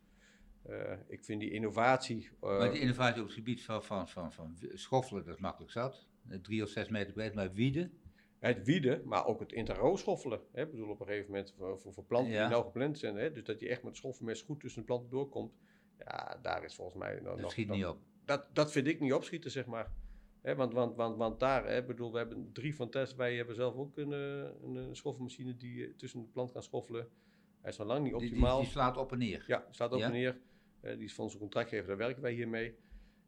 ik vind die innovatie. maar die innovatie op het gebied van, van, van, van schoffelen, dat is makkelijk zat. Eh, drie of zes meter breed, maar wieden. Het wieden, maar ook het interro schoffelen. Hè? Ik bedoel, op een gegeven moment voor, voor, voor planten die nou gepland zijn. Hè? Dus dat je echt met schoffelmes goed tussen de planten doorkomt. Ja, daar is volgens mij nog... Dat schiet niet op. Dat, dat vind ik niet opschieten, zeg maar. Hè? Want, want, want, want daar, hè, bedoel, we hebben drie van test. Wij hebben zelf ook een, een, een schoffelmachine die eh, tussen de plant kan schoffelen. Hij is nog lang niet optimaal. Die, die, slaat op en neer? Ja, slaat op en neer. Uh, die is van onze contractgever, daar werken wij hier mee.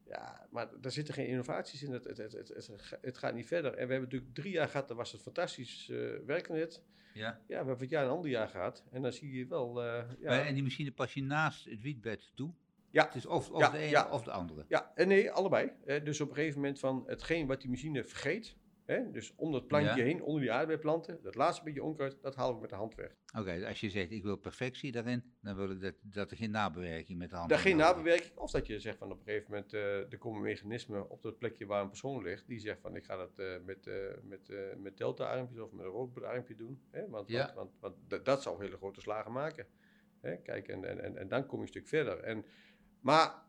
Ja, maar daar zitten geen innovaties in. Het, het, het, het, het, gaat niet verder. En we hebben natuurlijk drie jaar gehad, dat was het fantastisch uh, werknet. Ja. ja, we hebben het jaar een ander jaar gehad. En dan zie je wel... Uh, ja. En die machine pas je naast het wietbed toe? Ja. Het is of, de ene of de andere? Ja, en nee, allebei. dus op een gegeven moment van hetgeen wat die machine vergeet... Hè? Dus om dat plantje Ja. heen, onder die aardbeienplanten, dat laatste beetje onkruid, dat halen we met de hand weg. Oké, dus als je zegt ik wil perfectie daarin, dan wil ik dat, dat er geen nabewerking met de hand Daar geen nabewerking, of dat je zegt van op een gegeven moment, eh, er komen mechanismen op dat plekje waar een persoon ligt, die zegt van ik ga dat eh, met, eh, met, met delta-armpjes of met een rookbloedarmpje doen. Hè? Want, Ja. want, want, want dat- dat zou hele grote slagen maken. Hè? Kijk, en, en, en, en dan kom je een stuk verder. En, maar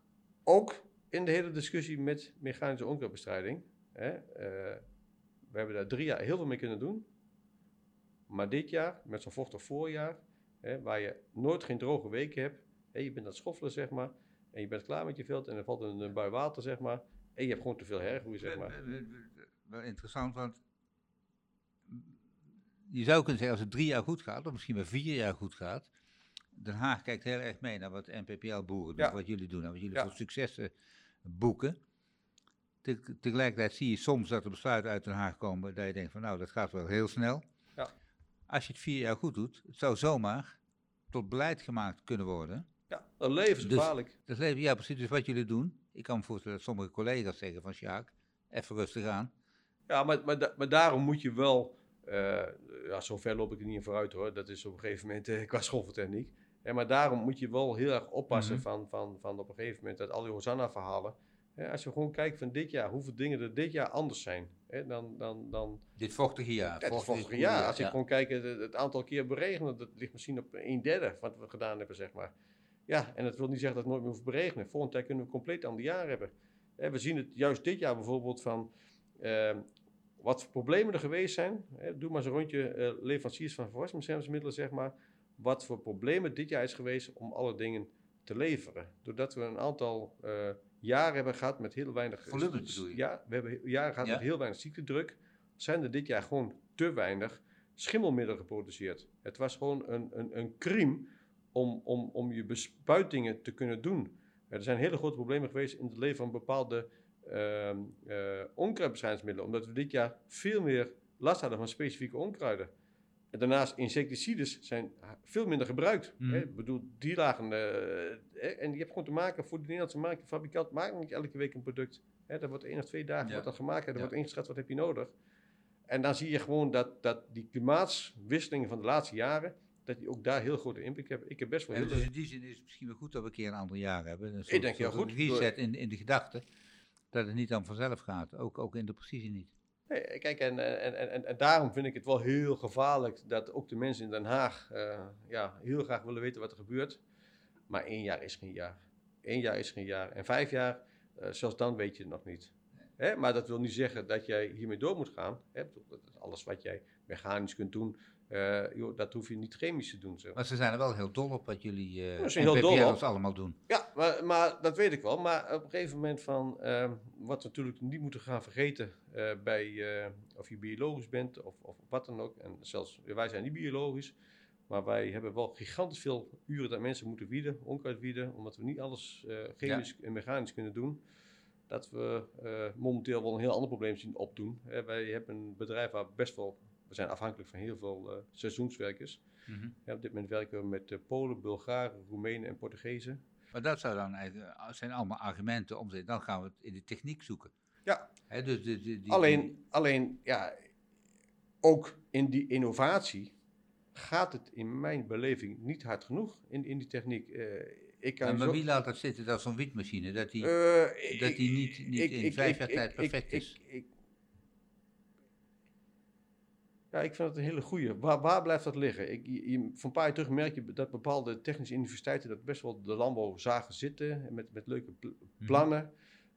ook in de hele discussie met mechanische onkruidbestrijding, hè? Eh, we hebben daar drie jaar heel veel mee kunnen doen. Maar dit jaar, met zo'n vochtig voorjaar, hè, waar je nooit geen droge weken hebt, hè, je bent aan het schoffelen, zeg maar, en je bent klaar met je veld en er valt een, een bui water, zeg maar, en je hebt gewoon te veel hergroei, zeg maar. Wel- wel- wel- Wel interessant, want je zou kunnen zeggen als het drie jaar goed gaat, of misschien wel vier jaar goed gaat, Den Haag kijkt heel erg mee naar wat NPPL-boeren Ja. wat jullie doen en wat jullie Ja. voor successen boeken. Te- tegelijkertijd zie je soms dat er besluiten uit Den Haag komen dat je denkt van nou, dat gaat wel heel snel. Ja. Als je het vier jaar goed doet, het zou zomaar tot beleid gemaakt kunnen worden. Ja, dat levensgevaarlijk. Dat leven, ja, precies. Dus wat jullie doen. Ik kan me voorstellen dat sommige collega's zeggen van Sjaak, even rustig aan. Ja, maar, maar, maar daarom moet je wel, eh ja, zover loop ik er niet in vooruit hoor, dat is op een gegeven moment eh, *laughs* qua schoolvertechniek. Ja, maar daarom moet je wel heel erg oppassen Mhm. van, van, van op een gegeven moment dat al die Hosanna-verhalen. Als je gewoon kijkt van dit jaar, hoeveel dingen er dit jaar anders zijn, hè, dan, dan, dan Dit vochtige jaar. Ja, het vochtige jaar. Als je ja. gewoon kijkt, het, het aantal keer beregenen, dat ligt misschien op een derde van wat we gedaan hebben, zeg maar. Ja, en dat wil niet zeggen dat het nooit meer hoeft beregenen. Volgend jaar kunnen we een compleet ander jaar hebben. Hè, we zien het juist dit jaar bijvoorbeeld van ehm, wat voor problemen er geweest zijn. Hè, doe maar eens een rondje eh, leveranciers van verwarsingsbeschermingsmiddelen, zeg maar. Wat voor problemen dit jaar is geweest om alle dingen te leveren. Doordat we een aantal eh, jaren hebben gehad met heel weinig... Volumes bedoel je? Ja, we hebben jaren gehad Ja. met heel weinig ziektedruk. Zijn er dit jaar gewoon te weinig schimmelmiddelen geproduceerd. Het was gewoon een, een, een crime om, om, om je bespuitingen te kunnen doen. Er zijn hele grote problemen geweest in het leven van bepaalde onkruidbestrijdingsmiddelen. Omdat we dit jaar veel meer last hadden van specifieke onkruiden. En daarnaast, insecticides zijn veel minder gebruikt. Mhm. Hè? Ik bedoel, die lagen... eh, hè, en je hebt gewoon te maken voor de Nederlandse markt. De fabrikant maakt niet elke week een product. Hè? Dat wordt één of twee dagen Ja. wordt dat gemaakt. En er Ja. wordt ingeschat, wat heb je nodig? En dan zie je gewoon dat, dat die klimaatswisselingen van de laatste jaren... dat die ook daar heel grote impact hebben. Ik heb best wel heel dus in die zin is het misschien wel goed dat we een keer een ander jaar hebben. Een Ik denk heel goed. reset in, in de gedachte. Dat het niet dan vanzelf gaat. Ook, ook in de precisie niet. Nee, kijk, en, en, en, en, daarom vind ik het wel heel gevaarlijk dat ook de mensen in Den Haag eh, ja, heel graag willen weten wat er gebeurt. Maar één jaar is geen jaar. Eén jaar is geen jaar. En vijf jaar, eh, zelfs dan weet je het nog niet. Hè? Maar dat wil niet zeggen dat jij hiermee door moet gaan. Hè? Alles wat jij mechanisch kunt doen, eh, joh, dat hoef je niet chemisch te doen. Zeg. maar. Ze zijn er wel heel dol op wat jullie Ja, uh, zijn heel dol op. allemaal doen. Ja, maar, maar dat weet ik wel. Maar op een gegeven moment van, ehm, wat we natuurlijk niet moeten gaan vergeten eh, bij of je biologisch bent of, of wat dan ook. En zelfs, wij zijn niet biologisch, maar wij hebben wel gigantisch veel uren dat mensen moeten wieden, onkruid wieden, omdat we niet alles chemisch en mechanisch kunnen doen. Dat we momenteel wel een heel ander probleem zien opdoen. Eh, wij hebben een bedrijf waar best wel, we zijn afhankelijk van heel veel eh, seizoenswerkers. Mhm. Ja, op dit moment werken we met eh, Polen, Bulgaren, Roemenen en Portugezen. Maar dat zou dan eigenlijk, eh, zijn allemaal argumenten om te dan gaan we het in de techniek zoeken. Ja. Hè, dus die, die, die- Alleen, alleen, ja, ook in die innovatie gaat het in mijn beleving niet hard genoeg in, in die techniek. Ik kan Ja, maar zo- wie laat dat zitten? Dat zo'n wietmachine. Dat die, dat die niet- niet in vijf jaar tijd perfect ik- is? ik- ik- ja, ik vind het een hele goeie. Waar, waar blijft dat liggen? Ik, je, van een paar jaar terug merk je dat bepaalde technische universiteiten dat best wel de landbouw zagen zitten met, met leuke pl- Mhm. plannen.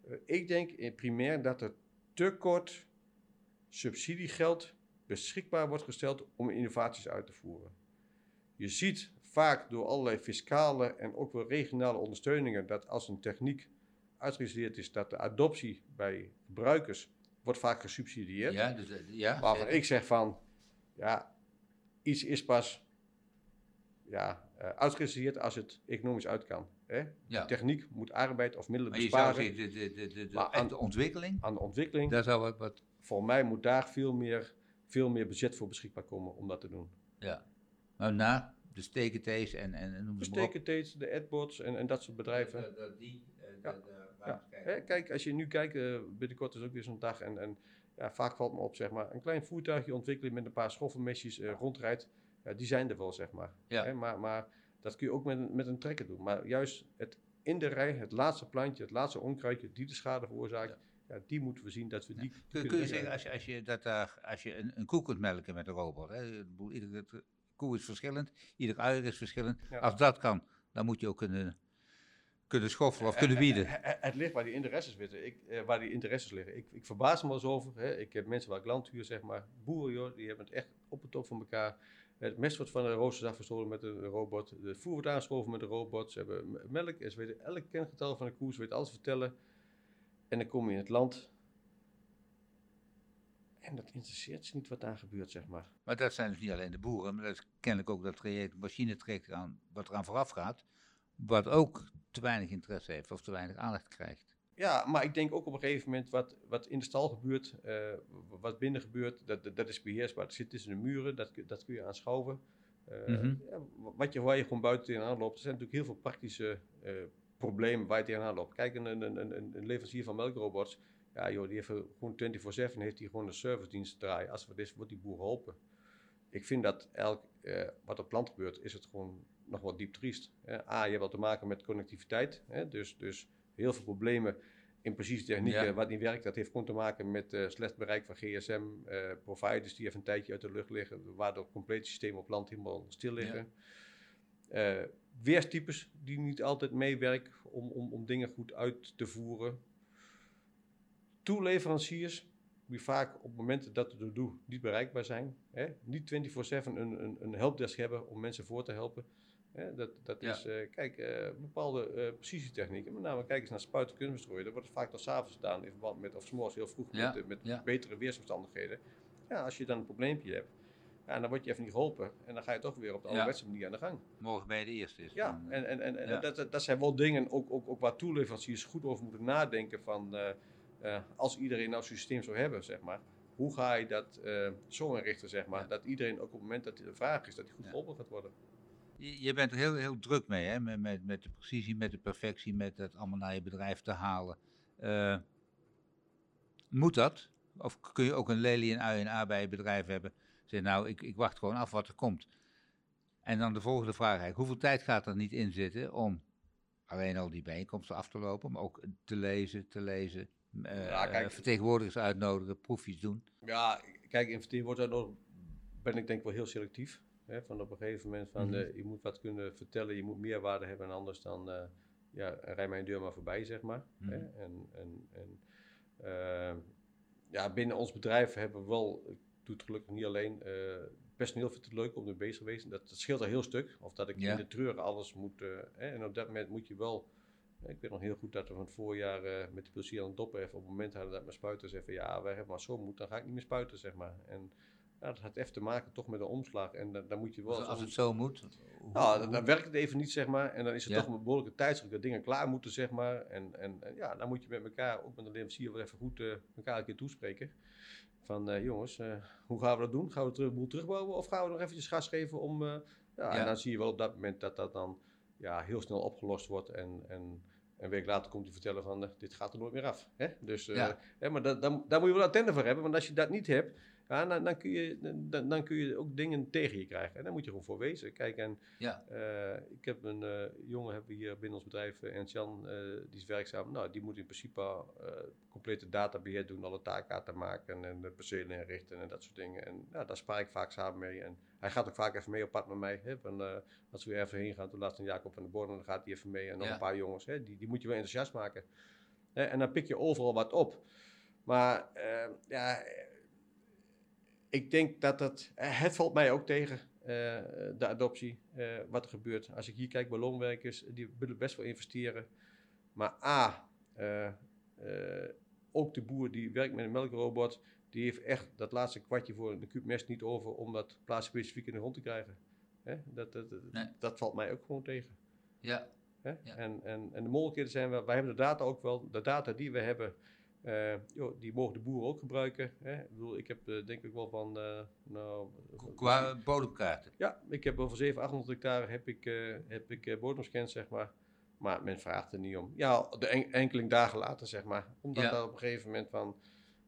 Eh, ik denk in primair dat er te kort subsidiegeld beschikbaar wordt gesteld om innovaties uit te voeren. Je ziet vaak door allerlei fiscale en ook wel regionale ondersteuningen dat als een techniek uitgerealiseerd is, dat de adoptie bij gebruikers wordt vaak gesubsidieerd. ja, dus, eh, ja, Waarvan ik zeg van, ja, iets is pas ja, eh uitgerealiseerd als het economisch uit kan. Hè? ja. Techniek moet arbeid of middelen Maar je zou besparen de, de, de, de, de Maar aan- echte ontwikkeling, aan de ontwikkeling. daar zou wat, wat Voor mij moet daar veel meer, veel meer budget voor beschikbaar komen om dat te doen. ja. Maar na de stekenthees en, en, en noem De het maar op. Stekenteets, de AdBots en, en dat soort bedrijven. Dat- dat die, eh, Ja. de- de Ja. kijken. kijk, als je nu kijkt, eh, binnenkort is ook weer zo'n dag. En, en ja, vaak valt me op, zeg maar, een klein voertuigje ontwikkelen met een paar schoffelmesjes uh, rondrijdt. Ja, die zijn er wel, zeg maar. Ja. Hè, maar, maar dat kun je ook met, een- met een trekker doen. Maar juist het in de rij, het laatste plantje, het laatste onkruidje, die de schade veroorzaakt, ja. die moeten we zien dat we die. Kun, kunnen kun je zeggen, als je, als je, dat daar, als je een, een koe kunt melken met een robot, hè, iedere koe is verschillend, ieder uier is verschillend. Ja. Als dat kan, dan moet je ook kunnen, kunnen schoffelen of kunnen bieden. Eh, eh, Het ligt waar die interesses zitten. Ik, eh, waar die interesses liggen. Ik, ik verbaas me wel eens over. Hè. Ik heb mensen waar ik land huur, zeg maar. Boeren, joh, die hebben het echt op het top van elkaar. Het mest wordt van de roosters afgestolen met een robot. De voer wordt aangeschoven met een robot. Ze hebben melk. en Ze weten elk kengetal van de koe. Ze weten alles vertellen. En dan kom je in het land. En dat interesseert ze niet wat daar gebeurt, zeg maar. Maar dat zijn dus niet alleen de boeren, maar dat is kennelijk ook dat traject, machinetraject aan, wat eraan vooraf gaat, wat ook te weinig interesse heeft of te weinig aandacht krijgt. Ja, maar ik denk ook op een gegeven moment wat, wat in de stal gebeurt, eh, wat binnen gebeurt, dat, dat, is beheersbaar. Het zit tussen de muren, dat, kun- dat kun je aanschouwen. Eh, Mhm. ja, wat je, waar je gewoon buiten tegenaan loopt, er zijn natuurlijk heel veel praktische eh, problemen waar je tegenaan loopt. Kijk, een, een, een, een leverancier van melkrobots, ja joh, die heeft gewoon 24-7, heeft hij gewoon een servicedienst draaien. Als er wat is, wordt die boer geholpen. Ik vind dat elk, wat op land gebeurt, is het gewoon nog wat diep triest. A, je hebt wat te maken met connectiviteit, hè, dus, dus heel veel problemen in precieze technieken Ja. wat niet werkt. Dat heeft gewoon te maken met eh, slecht bereik van GSM-providers die even een tijdje uit de lucht liggen, waardoor complete systemen op land helemaal stil liggen. Eh, weerstypes die niet altijd meewerken om, om, om dingen goed uit te voeren. Toeleveranciers die vaak op momenten dat het er doe niet bereikbaar zijn. Hè? Niet 24-7 een, een, een helpdesk hebben om mensen voor te helpen. Hè? Dat, dat Ja. is, eh, kijk, eh, bepaalde eh, precisietechnieken. Met name kijk eens naar spuiten kunstbestrooien. Dat wordt vaak tot s'avonds gedaan in verband met, of 's morgens heel vroeg Ja, met, met ja. betere weersomstandigheden. Ja, als je dan een probleempje hebt, ja, dan word je even niet geholpen. En dan ga je toch weer op de ouderwetse manier aan de gang. Morgen bij de eerste is. Ja, en, en, en. Dat, dat, dat zijn wel dingen ook, ook, ook waar toeleveranciers goed over moeten nadenken van als iedereen nou zo'n systeem zou hebben, zeg maar, hoe ga je dat zo inrichten, zeg maar, Ja. dat iedereen ook op het moment dat er een vraag is, dat die goed Ja. geholpen gaat worden. Je, bent er heel, heel druk mee, hè? Met, met, met de precisie, met de perfectie, met het allemaal naar je bedrijf te halen. Eh, moet dat? Of kun je ook een lelie, een ui en a bij je bedrijf hebben? Zeg nou, ik, ik wacht gewoon af wat er komt. En dan de volgende vraag eigenlijk. Hoeveel tijd gaat er niet in zitten om alleen al die bijeenkomsten af te lopen, maar ook te lezen, te lezen, eh, Ja, kijk. vertegenwoordigers uitnodigen, proefjes doen? Ja, kijk, in vertegenwoordiger ben ik denk ik wel heel selectief. Hè, van op een gegeven moment van, Mhm. eh, je moet wat kunnen vertellen, je moet meerwaarde hebben en anders dan, eh, ja, rij mijn deur maar voorbij, zeg maar. Hè. Mhm. En, en, en eh, ja, binnen ons bedrijf hebben we wel, ik doe het gelukkig niet alleen, eh personeel vindt het leuk om er bezig te wezen. Dat, dat scheelt een heel stuk. Of dat ik Ja. in de treur alles moet, hè, en op dat moment moet je wel, ik weet nog heel goed dat we van het voorjaar met de plezier aan het doppen even op het moment hadden dat mijn spuiter zei van ja, wij hebben maar zo moet, dan ga ik niet meer spuiten, zeg maar. En ja, dat had even te maken toch met een omslag en dan, moet je wel... Als, als het zo moet. hoe- Nou, dan, werkt het even niet, zeg maar. En dan is het Ja. toch een behoorlijke tijdsdruk dat dingen klaar moeten, zeg maar. En, en, en ja, dan moet je met elkaar, ook met de leverancier, wel even goed eh, elkaar een keer toespreken. Van eh, jongens, eh, hoe gaan we dat doen? Gaan we de boel terugbouwen of gaan we nog eventjes gas geven om... ja, Ja. En dan zie je wel op dat moment dat dat dan ja, heel snel opgelost wordt. En, en een week later komt hij vertellen van, dit gaat er nooit meer af. Hè? Dus, Ja. hè, maar dat, dan, daar moet je wel attenten voor hebben. Want als je dat niet hebt, ja, dan, dan, kun je, dan, dan kun je ook dingen tegen je krijgen. En daar moet je gewoon voor wezen. Kijk, en Ja, eh, ik heb een eh, jongen hebben we hier binnen ons bedrijf, uh, Jan, eh, die is werkzaam. Nou, die moet in principe complete databeheer doen, alle taakkaarten maken en de percelen inrichten en dat soort dingen. En ja, daar spaar ik vaak samen mee. En hij gaat ook vaak even mee op pad met mij. Hè, van, als we even heen gaan, toen laatst een Jacob van de Born, dan gaat hij even mee. En nog Ja. een paar jongens, hè, die, die moet je wel enthousiast maken. Hè, en dan pik je overal wat op. Maar ja, ik denk dat het, eh, het valt mij ook tegen, eh, de adoptie, eh, wat er gebeurt. Als ik hier kijk bij loonwerkers, die willen best wel investeren. Maar A, ook de boer die werkt met een melkrobot, die heeft echt dat laatste kwartje voor een kuub mest niet over om dat plaatsspecifiek in de grond te krijgen. Hè? Dat, dat, dat, Nee. dat valt mij ook gewoon tegen. ja, Hè? Ja. En, en, en de mogelijkheden zijn, we, wij hebben de data ook wel, de data die we hebben, eh, joh, die mogen de boeren ook gebruiken. Hè? Ik bedoel, ik heb eh, denk ik wel van, eh, nou... qua bodemkaarten. Ja, ik heb over 700, 800 hectare heb ik, heb ik bodemscans, zeg maar. Maar men vraagt er niet om. Ja, de en, enkeling dagen later, zeg maar. Omdat Ja. daar op een gegeven moment van,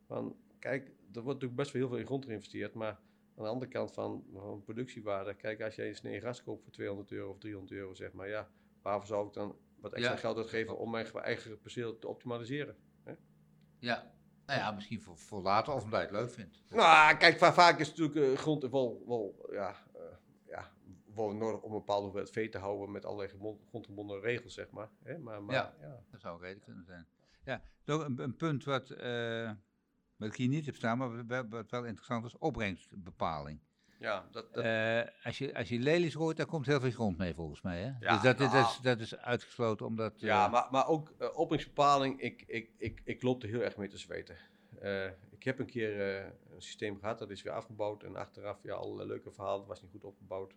van... Kijk, wordt natuurlijk best wel heel veel in grond geïnvesteerd, maar aan de andere kant van, van productiewaarde, kijk, als jij een snee gras koopt voor 200 euro of 300 euro, zeg maar, ja, waarvoor zou ik dan wat extra Ja. geld uitgeven om mijn eigen perceel te optimaliseren? Ja. Nou ja, misschien voor, voor later of omdat je het leuk vindt. Nou, kijk, va- vaak is natuurlijk eh, grond wel, wel, ja, eh, ja, wel nodig om een bepaalde hoeveelheid vee te houden met allerlei grondgebonden regels, zeg maar. Hè? Maar, maar Ja. ja. Dat zou een reden kunnen zijn. Ja, een, een punt wat, eh, wat ik hier niet heb staan, maar wat, wat wel interessant is, opbrengstbepaling. Ja, dat, dat, Eh, als, je, als je lelies gooit, daar komt heel veel grond mee volgens mij. Hè? Ja, dus dat, is- dat, nou. is, dat is uitgesloten omdat... eh, Ja, maar, maar ook uh, opbrengstbepaling, ik, ik, ik, ik loop er heel erg mee te zweten. Eh, ik heb een keer eh, een systeem gehad, dat is weer afgebouwd. En achteraf, ja, allerlei leuke verhalen, was niet goed opgebouwd.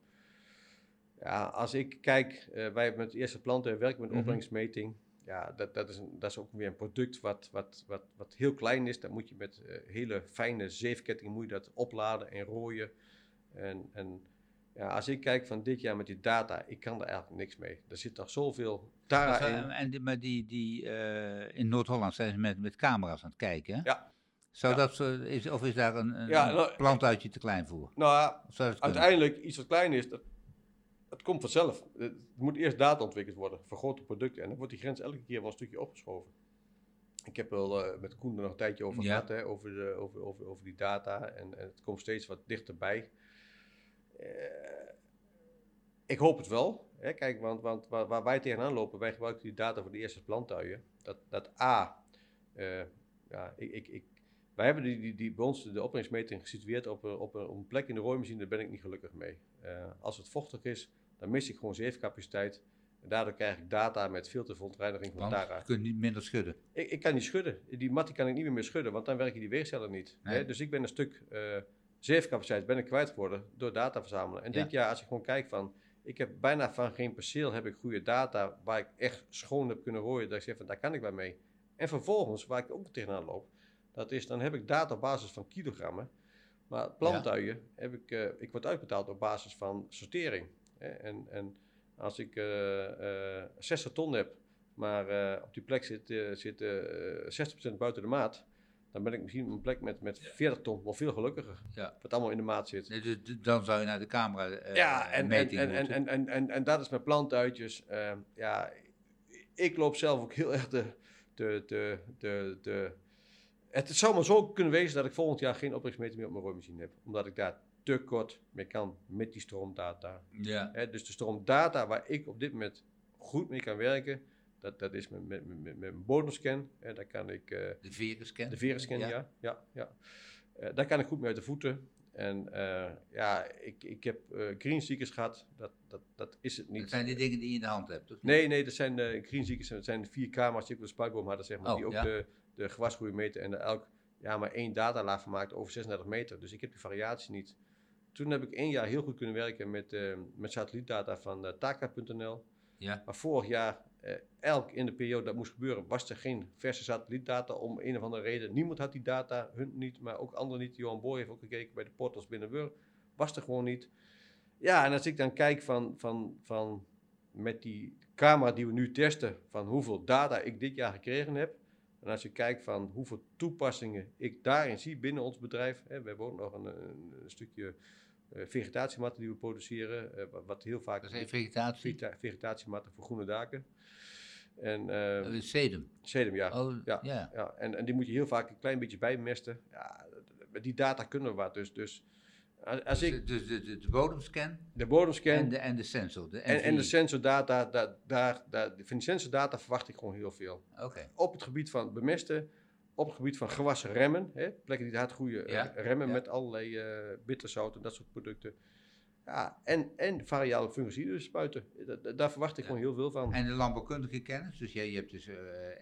Ja, als ik kijk, eh, wij hebben met de eerste planten werken met Mhm. opbrengstmeting. Ja, dat, dat, is een, dat is ook weer een product wat, wat, wat, wat heel klein is. Dan moet je met eh, hele fijne zeefkettingen moet je dat opladen en rooien. En, en ja, als ik kijk van dit jaar met die data, ik kan er eigenlijk niks mee. Er zit nog zoveel dat data in. en die, maar die, die eh, in Noord-Holland zijn ze met, met camera's aan het kijken. Hè? Ja. Zou Ja. dat is, of is daar een, een, Ja, een nou, plantuitje te klein voor? Nou ja, uiteindelijk iets wat klein is, dat, dat komt vanzelf. Het moet eerst data ontwikkeld worden voor grote producten. En dan wordt die grens elke keer wel een stukje opgeschoven. Ik heb wel eh, met Koen er nog een tijdje over Ja. gehad, hè, over, de, over, over, over die data. En, en het komt steeds wat dichterbij. Eh, ik hoop het wel. Hè, kijk, want, want waar, waar wij tegenaan lopen, wij gebruiken die data voor de eerste plantuien. Dat, dat A, eh, ja, ik, ik, ik, wij hebben die, die, die, bij ons de opbrengstmeting gesitueerd op een, op, een, op een plek in de rooimachine, daar ben ik niet gelukkig mee. Eh, als het vochtig is, dan mis ik gewoon zeefcapaciteit. En daardoor krijg ik data met veel te verontreiniging van data. je kunt niet minder schudden. Ik, ik kan niet schudden. Die mat kan ik niet meer, meer schudden, want dan werken die weercellen niet. Nee. Hè? Dus ik ben een stuk eh zeefcapaciteit ben ik kwijt geworden door data verzamelen. En Ja. dit jaar, als ik gewoon kijk van, ik heb bijna van geen perceel heb ik goede data waar ik echt schoon heb kunnen rooien, dat ik zeg van, daar kan ik bij mee. En vervolgens, waar ik ook tegenaan loop, dat is, dan heb ik data op basis van kilogrammen. Maar plantuien heb ik, eh, ik word uitbetaald op basis van sortering. Hè? En, en als ik eh, eh, 60 ton heb, maar eh, op die plek zit, eh, zit eh 60% buiten de maat, dan ben ik misschien op een plek met, met 40 ton wel veel gelukkiger. Ja. Wat allemaal in de maat zit. Nee, dus dan zou je naar de camera eh ja, en, en, en, en, en, en, en, en dat is met plantuitjes. eh, ja, ik loop zelf ook heel erg de, de, de, de, de... Het zou maar zo kunnen wezen dat ik volgend jaar geen opbrengstmeter meer op mijn rooimachine heb. Omdat ik daar te kort mee kan met die stroomdata. ja. Dus de stroomdata waar ik op dit moment goed mee kan werken, dat, dat is met, met, met, met bodemscan. Hè, daar kan ik, eh, De viruscan. de verenscan, ja. Ja. ja, ja, Eh, daar kan ik goed mee uit de voeten. En eh, ja, ik, ik heb eh green seekers gehad, dat, dat, dat is het Dat niet. zijn die dingen die je in de hand hebt. of? Nee, nee, dat zijn eh green seekers, dat zijn vier camera's die ik op de spuitboom hadden, zeg maar, Oh, die ook ja. de, de gewasgroei meten en elk ja, maar één datalaag van maakt over 36 meter. Dus ik heb die variatie niet. Toen heb ik één jaar heel goed kunnen werken met, eh, met satellietdata van Taka.nl. Ja. Maar vorig jaar, eh, elk in de periode dat moest gebeuren, was er geen verse satellietdata om een of andere reden. Niemand had die data, hun niet, maar ook anderen niet. Johan Boy heeft ook gekeken bij de portals binnen Wur, was er gewoon niet. Ja, en als ik dan kijk van, van, van met die camera die we nu testen, van hoeveel data ik dit jaar gekregen heb. En als je kijkt van hoeveel toepassingen ik daarin zie binnen ons bedrijf. Hè, we hebben ook nog een, een, stukje vegetatiematten die we produceren, eh, wat- heel vaak... Dat is vegetatie. Vegeta- vegetatiematten voor groene daken. En eh Uh, sedum. sedum, ja. Oh, ja. ja. ja. En, en die moet je heel vaak een klein beetje bijmesten. Ja, die data kunnen we wat. Dus, dus als, dus, ik dus de, de, de bodemscan de bodemscan en de, en de sensor. De en, en de sensordata, daar, daar, daar, van die sensordata verwacht ik gewoon heel veel. Oké. Op het gebied van bemesten, op het gebied van gewassen remmen, hè, plekken die hard groeien, eh, Ja, remmen ja. met allerlei eh bitterzout en dat soort producten. Ja, en, en variabele fungiciden spuiten. Da- da- daar verwacht ik Ja. gewoon heel veel van. En de landbouwkundige kennis, dus je, je hebt dus eh,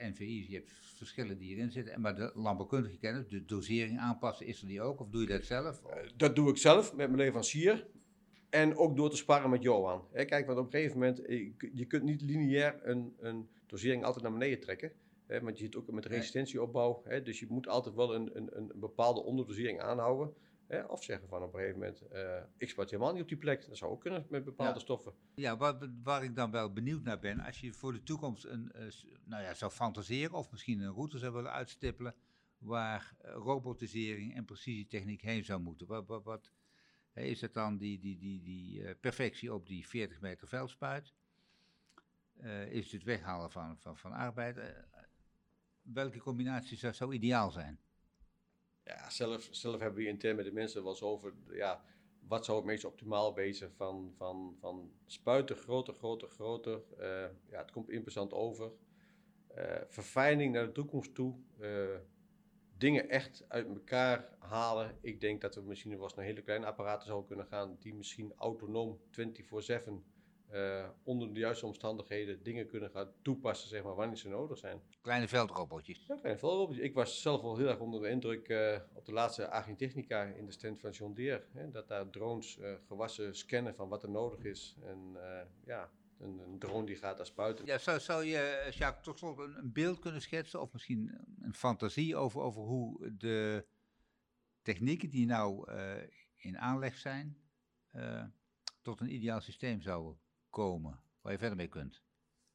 NVI's, je hebt verschillen die hierin zitten, en maar de landbouwkundige kennis, de dosering aanpassen, is er die ook? Of doe je dat zelf? Eh, Dat doe ik zelf met mijn leverancier. En ook door te sparren met Johan. Hè, kijk, want op een gegeven moment, eh, je kunt niet lineair een, een dosering altijd naar beneden trekken. Hè, want je zit ook met resistentieopbouw. Hè, dus je moet altijd wel een, een, een bepaalde onderdosering aanhouden. Hè, of zeggen van op een gegeven moment, eh, ik spuit helemaal niet op die plek. Dat zou ook kunnen met bepaalde Ja. stoffen. Ja, waar, waar ik dan wel benieuwd naar ben, als je voor de toekomst een, eh, nou ja, zou fantaseren of misschien een route zou willen uitstippelen, waar robotisering en precisietechniek heen zou moeten? Wat, wat, wat is het dan die, die, die, die perfectie op die 40 meter veldspuit? is het weghalen van, van, van arbeid? Welke combinatie zou, ideaal zijn? Ja, zelf, zelf hebben we intern met de mensen wel eens over, ja, wat zou het meest optimaal wezen van, van, van spuiten, groter, groter, groter. Uh, ja, het komt interessant over. Uh, verfijning naar de toekomst toe. Uh, dingen echt uit elkaar halen. Ik denk dat we misschien wel eens naar hele kleine apparaten zouden kunnen gaan, die misschien autonoom 24-7 uh, onder de juiste omstandigheden dingen kunnen gaan toepassen, zeg maar, wanneer ze nodig zijn. Kleine veldrobotjes. Ja, kleine veldrobotjes. Ik was zelf wel heel erg onder de indruk uh, op de laatste Agritechnica in de stand van John Deere. Hè, dat daar drones uh, gewassen scannen van wat er nodig is. En ja, een, een, drone die gaat daar spuiten. Ja, zou, zou je, Jacques, tot slot een, een, beeld kunnen schetsen of misschien een fantasie over, over hoe de technieken die nou in aanleg zijn, tot een ideaal systeem zouden komen waar je verder mee kunt?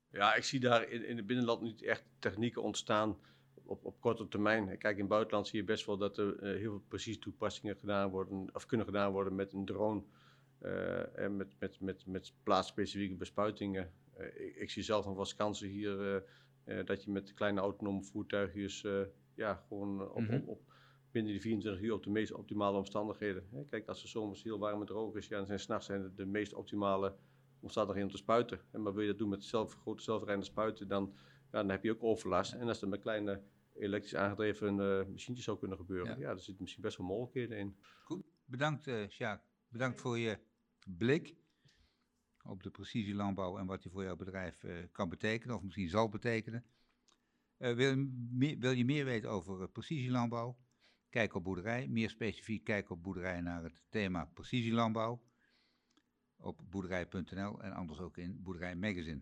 Ja, ik zie daar in, in het binnenland niet echt technieken ontstaan op, op korte termijn. Kijk, in het buitenland zie je best wel dat er uh, heel veel precieze toepassingen gedaan worden, of kunnen gedaan worden met een drone uh, en met, met, met, met plaatsspecifieke bespuitingen. Uh, ik, ik, zie zelf nog wel eens kansen hier dat je met kleine autonome voertuigjes ja, gewoon op, mm -hmm. op, op, binnen die 24 uur op de meest optimale omstandigheden. Kijk, als er zomers heel warm en droog is, ja, dan zijn s'nachts zijn de meest optimale omstandigheden om te spuiten. En maar wil je dat doen met zelf, grote zelfrijdende spuiten, dan, ja, dan heb je ook overlast. En als dat met kleine elektrisch aangedreven uh, machientjes zou kunnen gebeuren, ja. ja, er zitten misschien best wel mogelijkheden in. Goed, bedankt uh. Bedankt voor je blik op de precisielandbouw en wat die voor jouw bedrijf uh, kan betekenen, of misschien zal betekenen. wil, wil, je meer weten over precisielandbouw? Kijk op boerderij. Meer specifiek, kijk op boerderij naar het thema precisielandbouw op boerderij.nl en anders ook in Boerderij Magazine.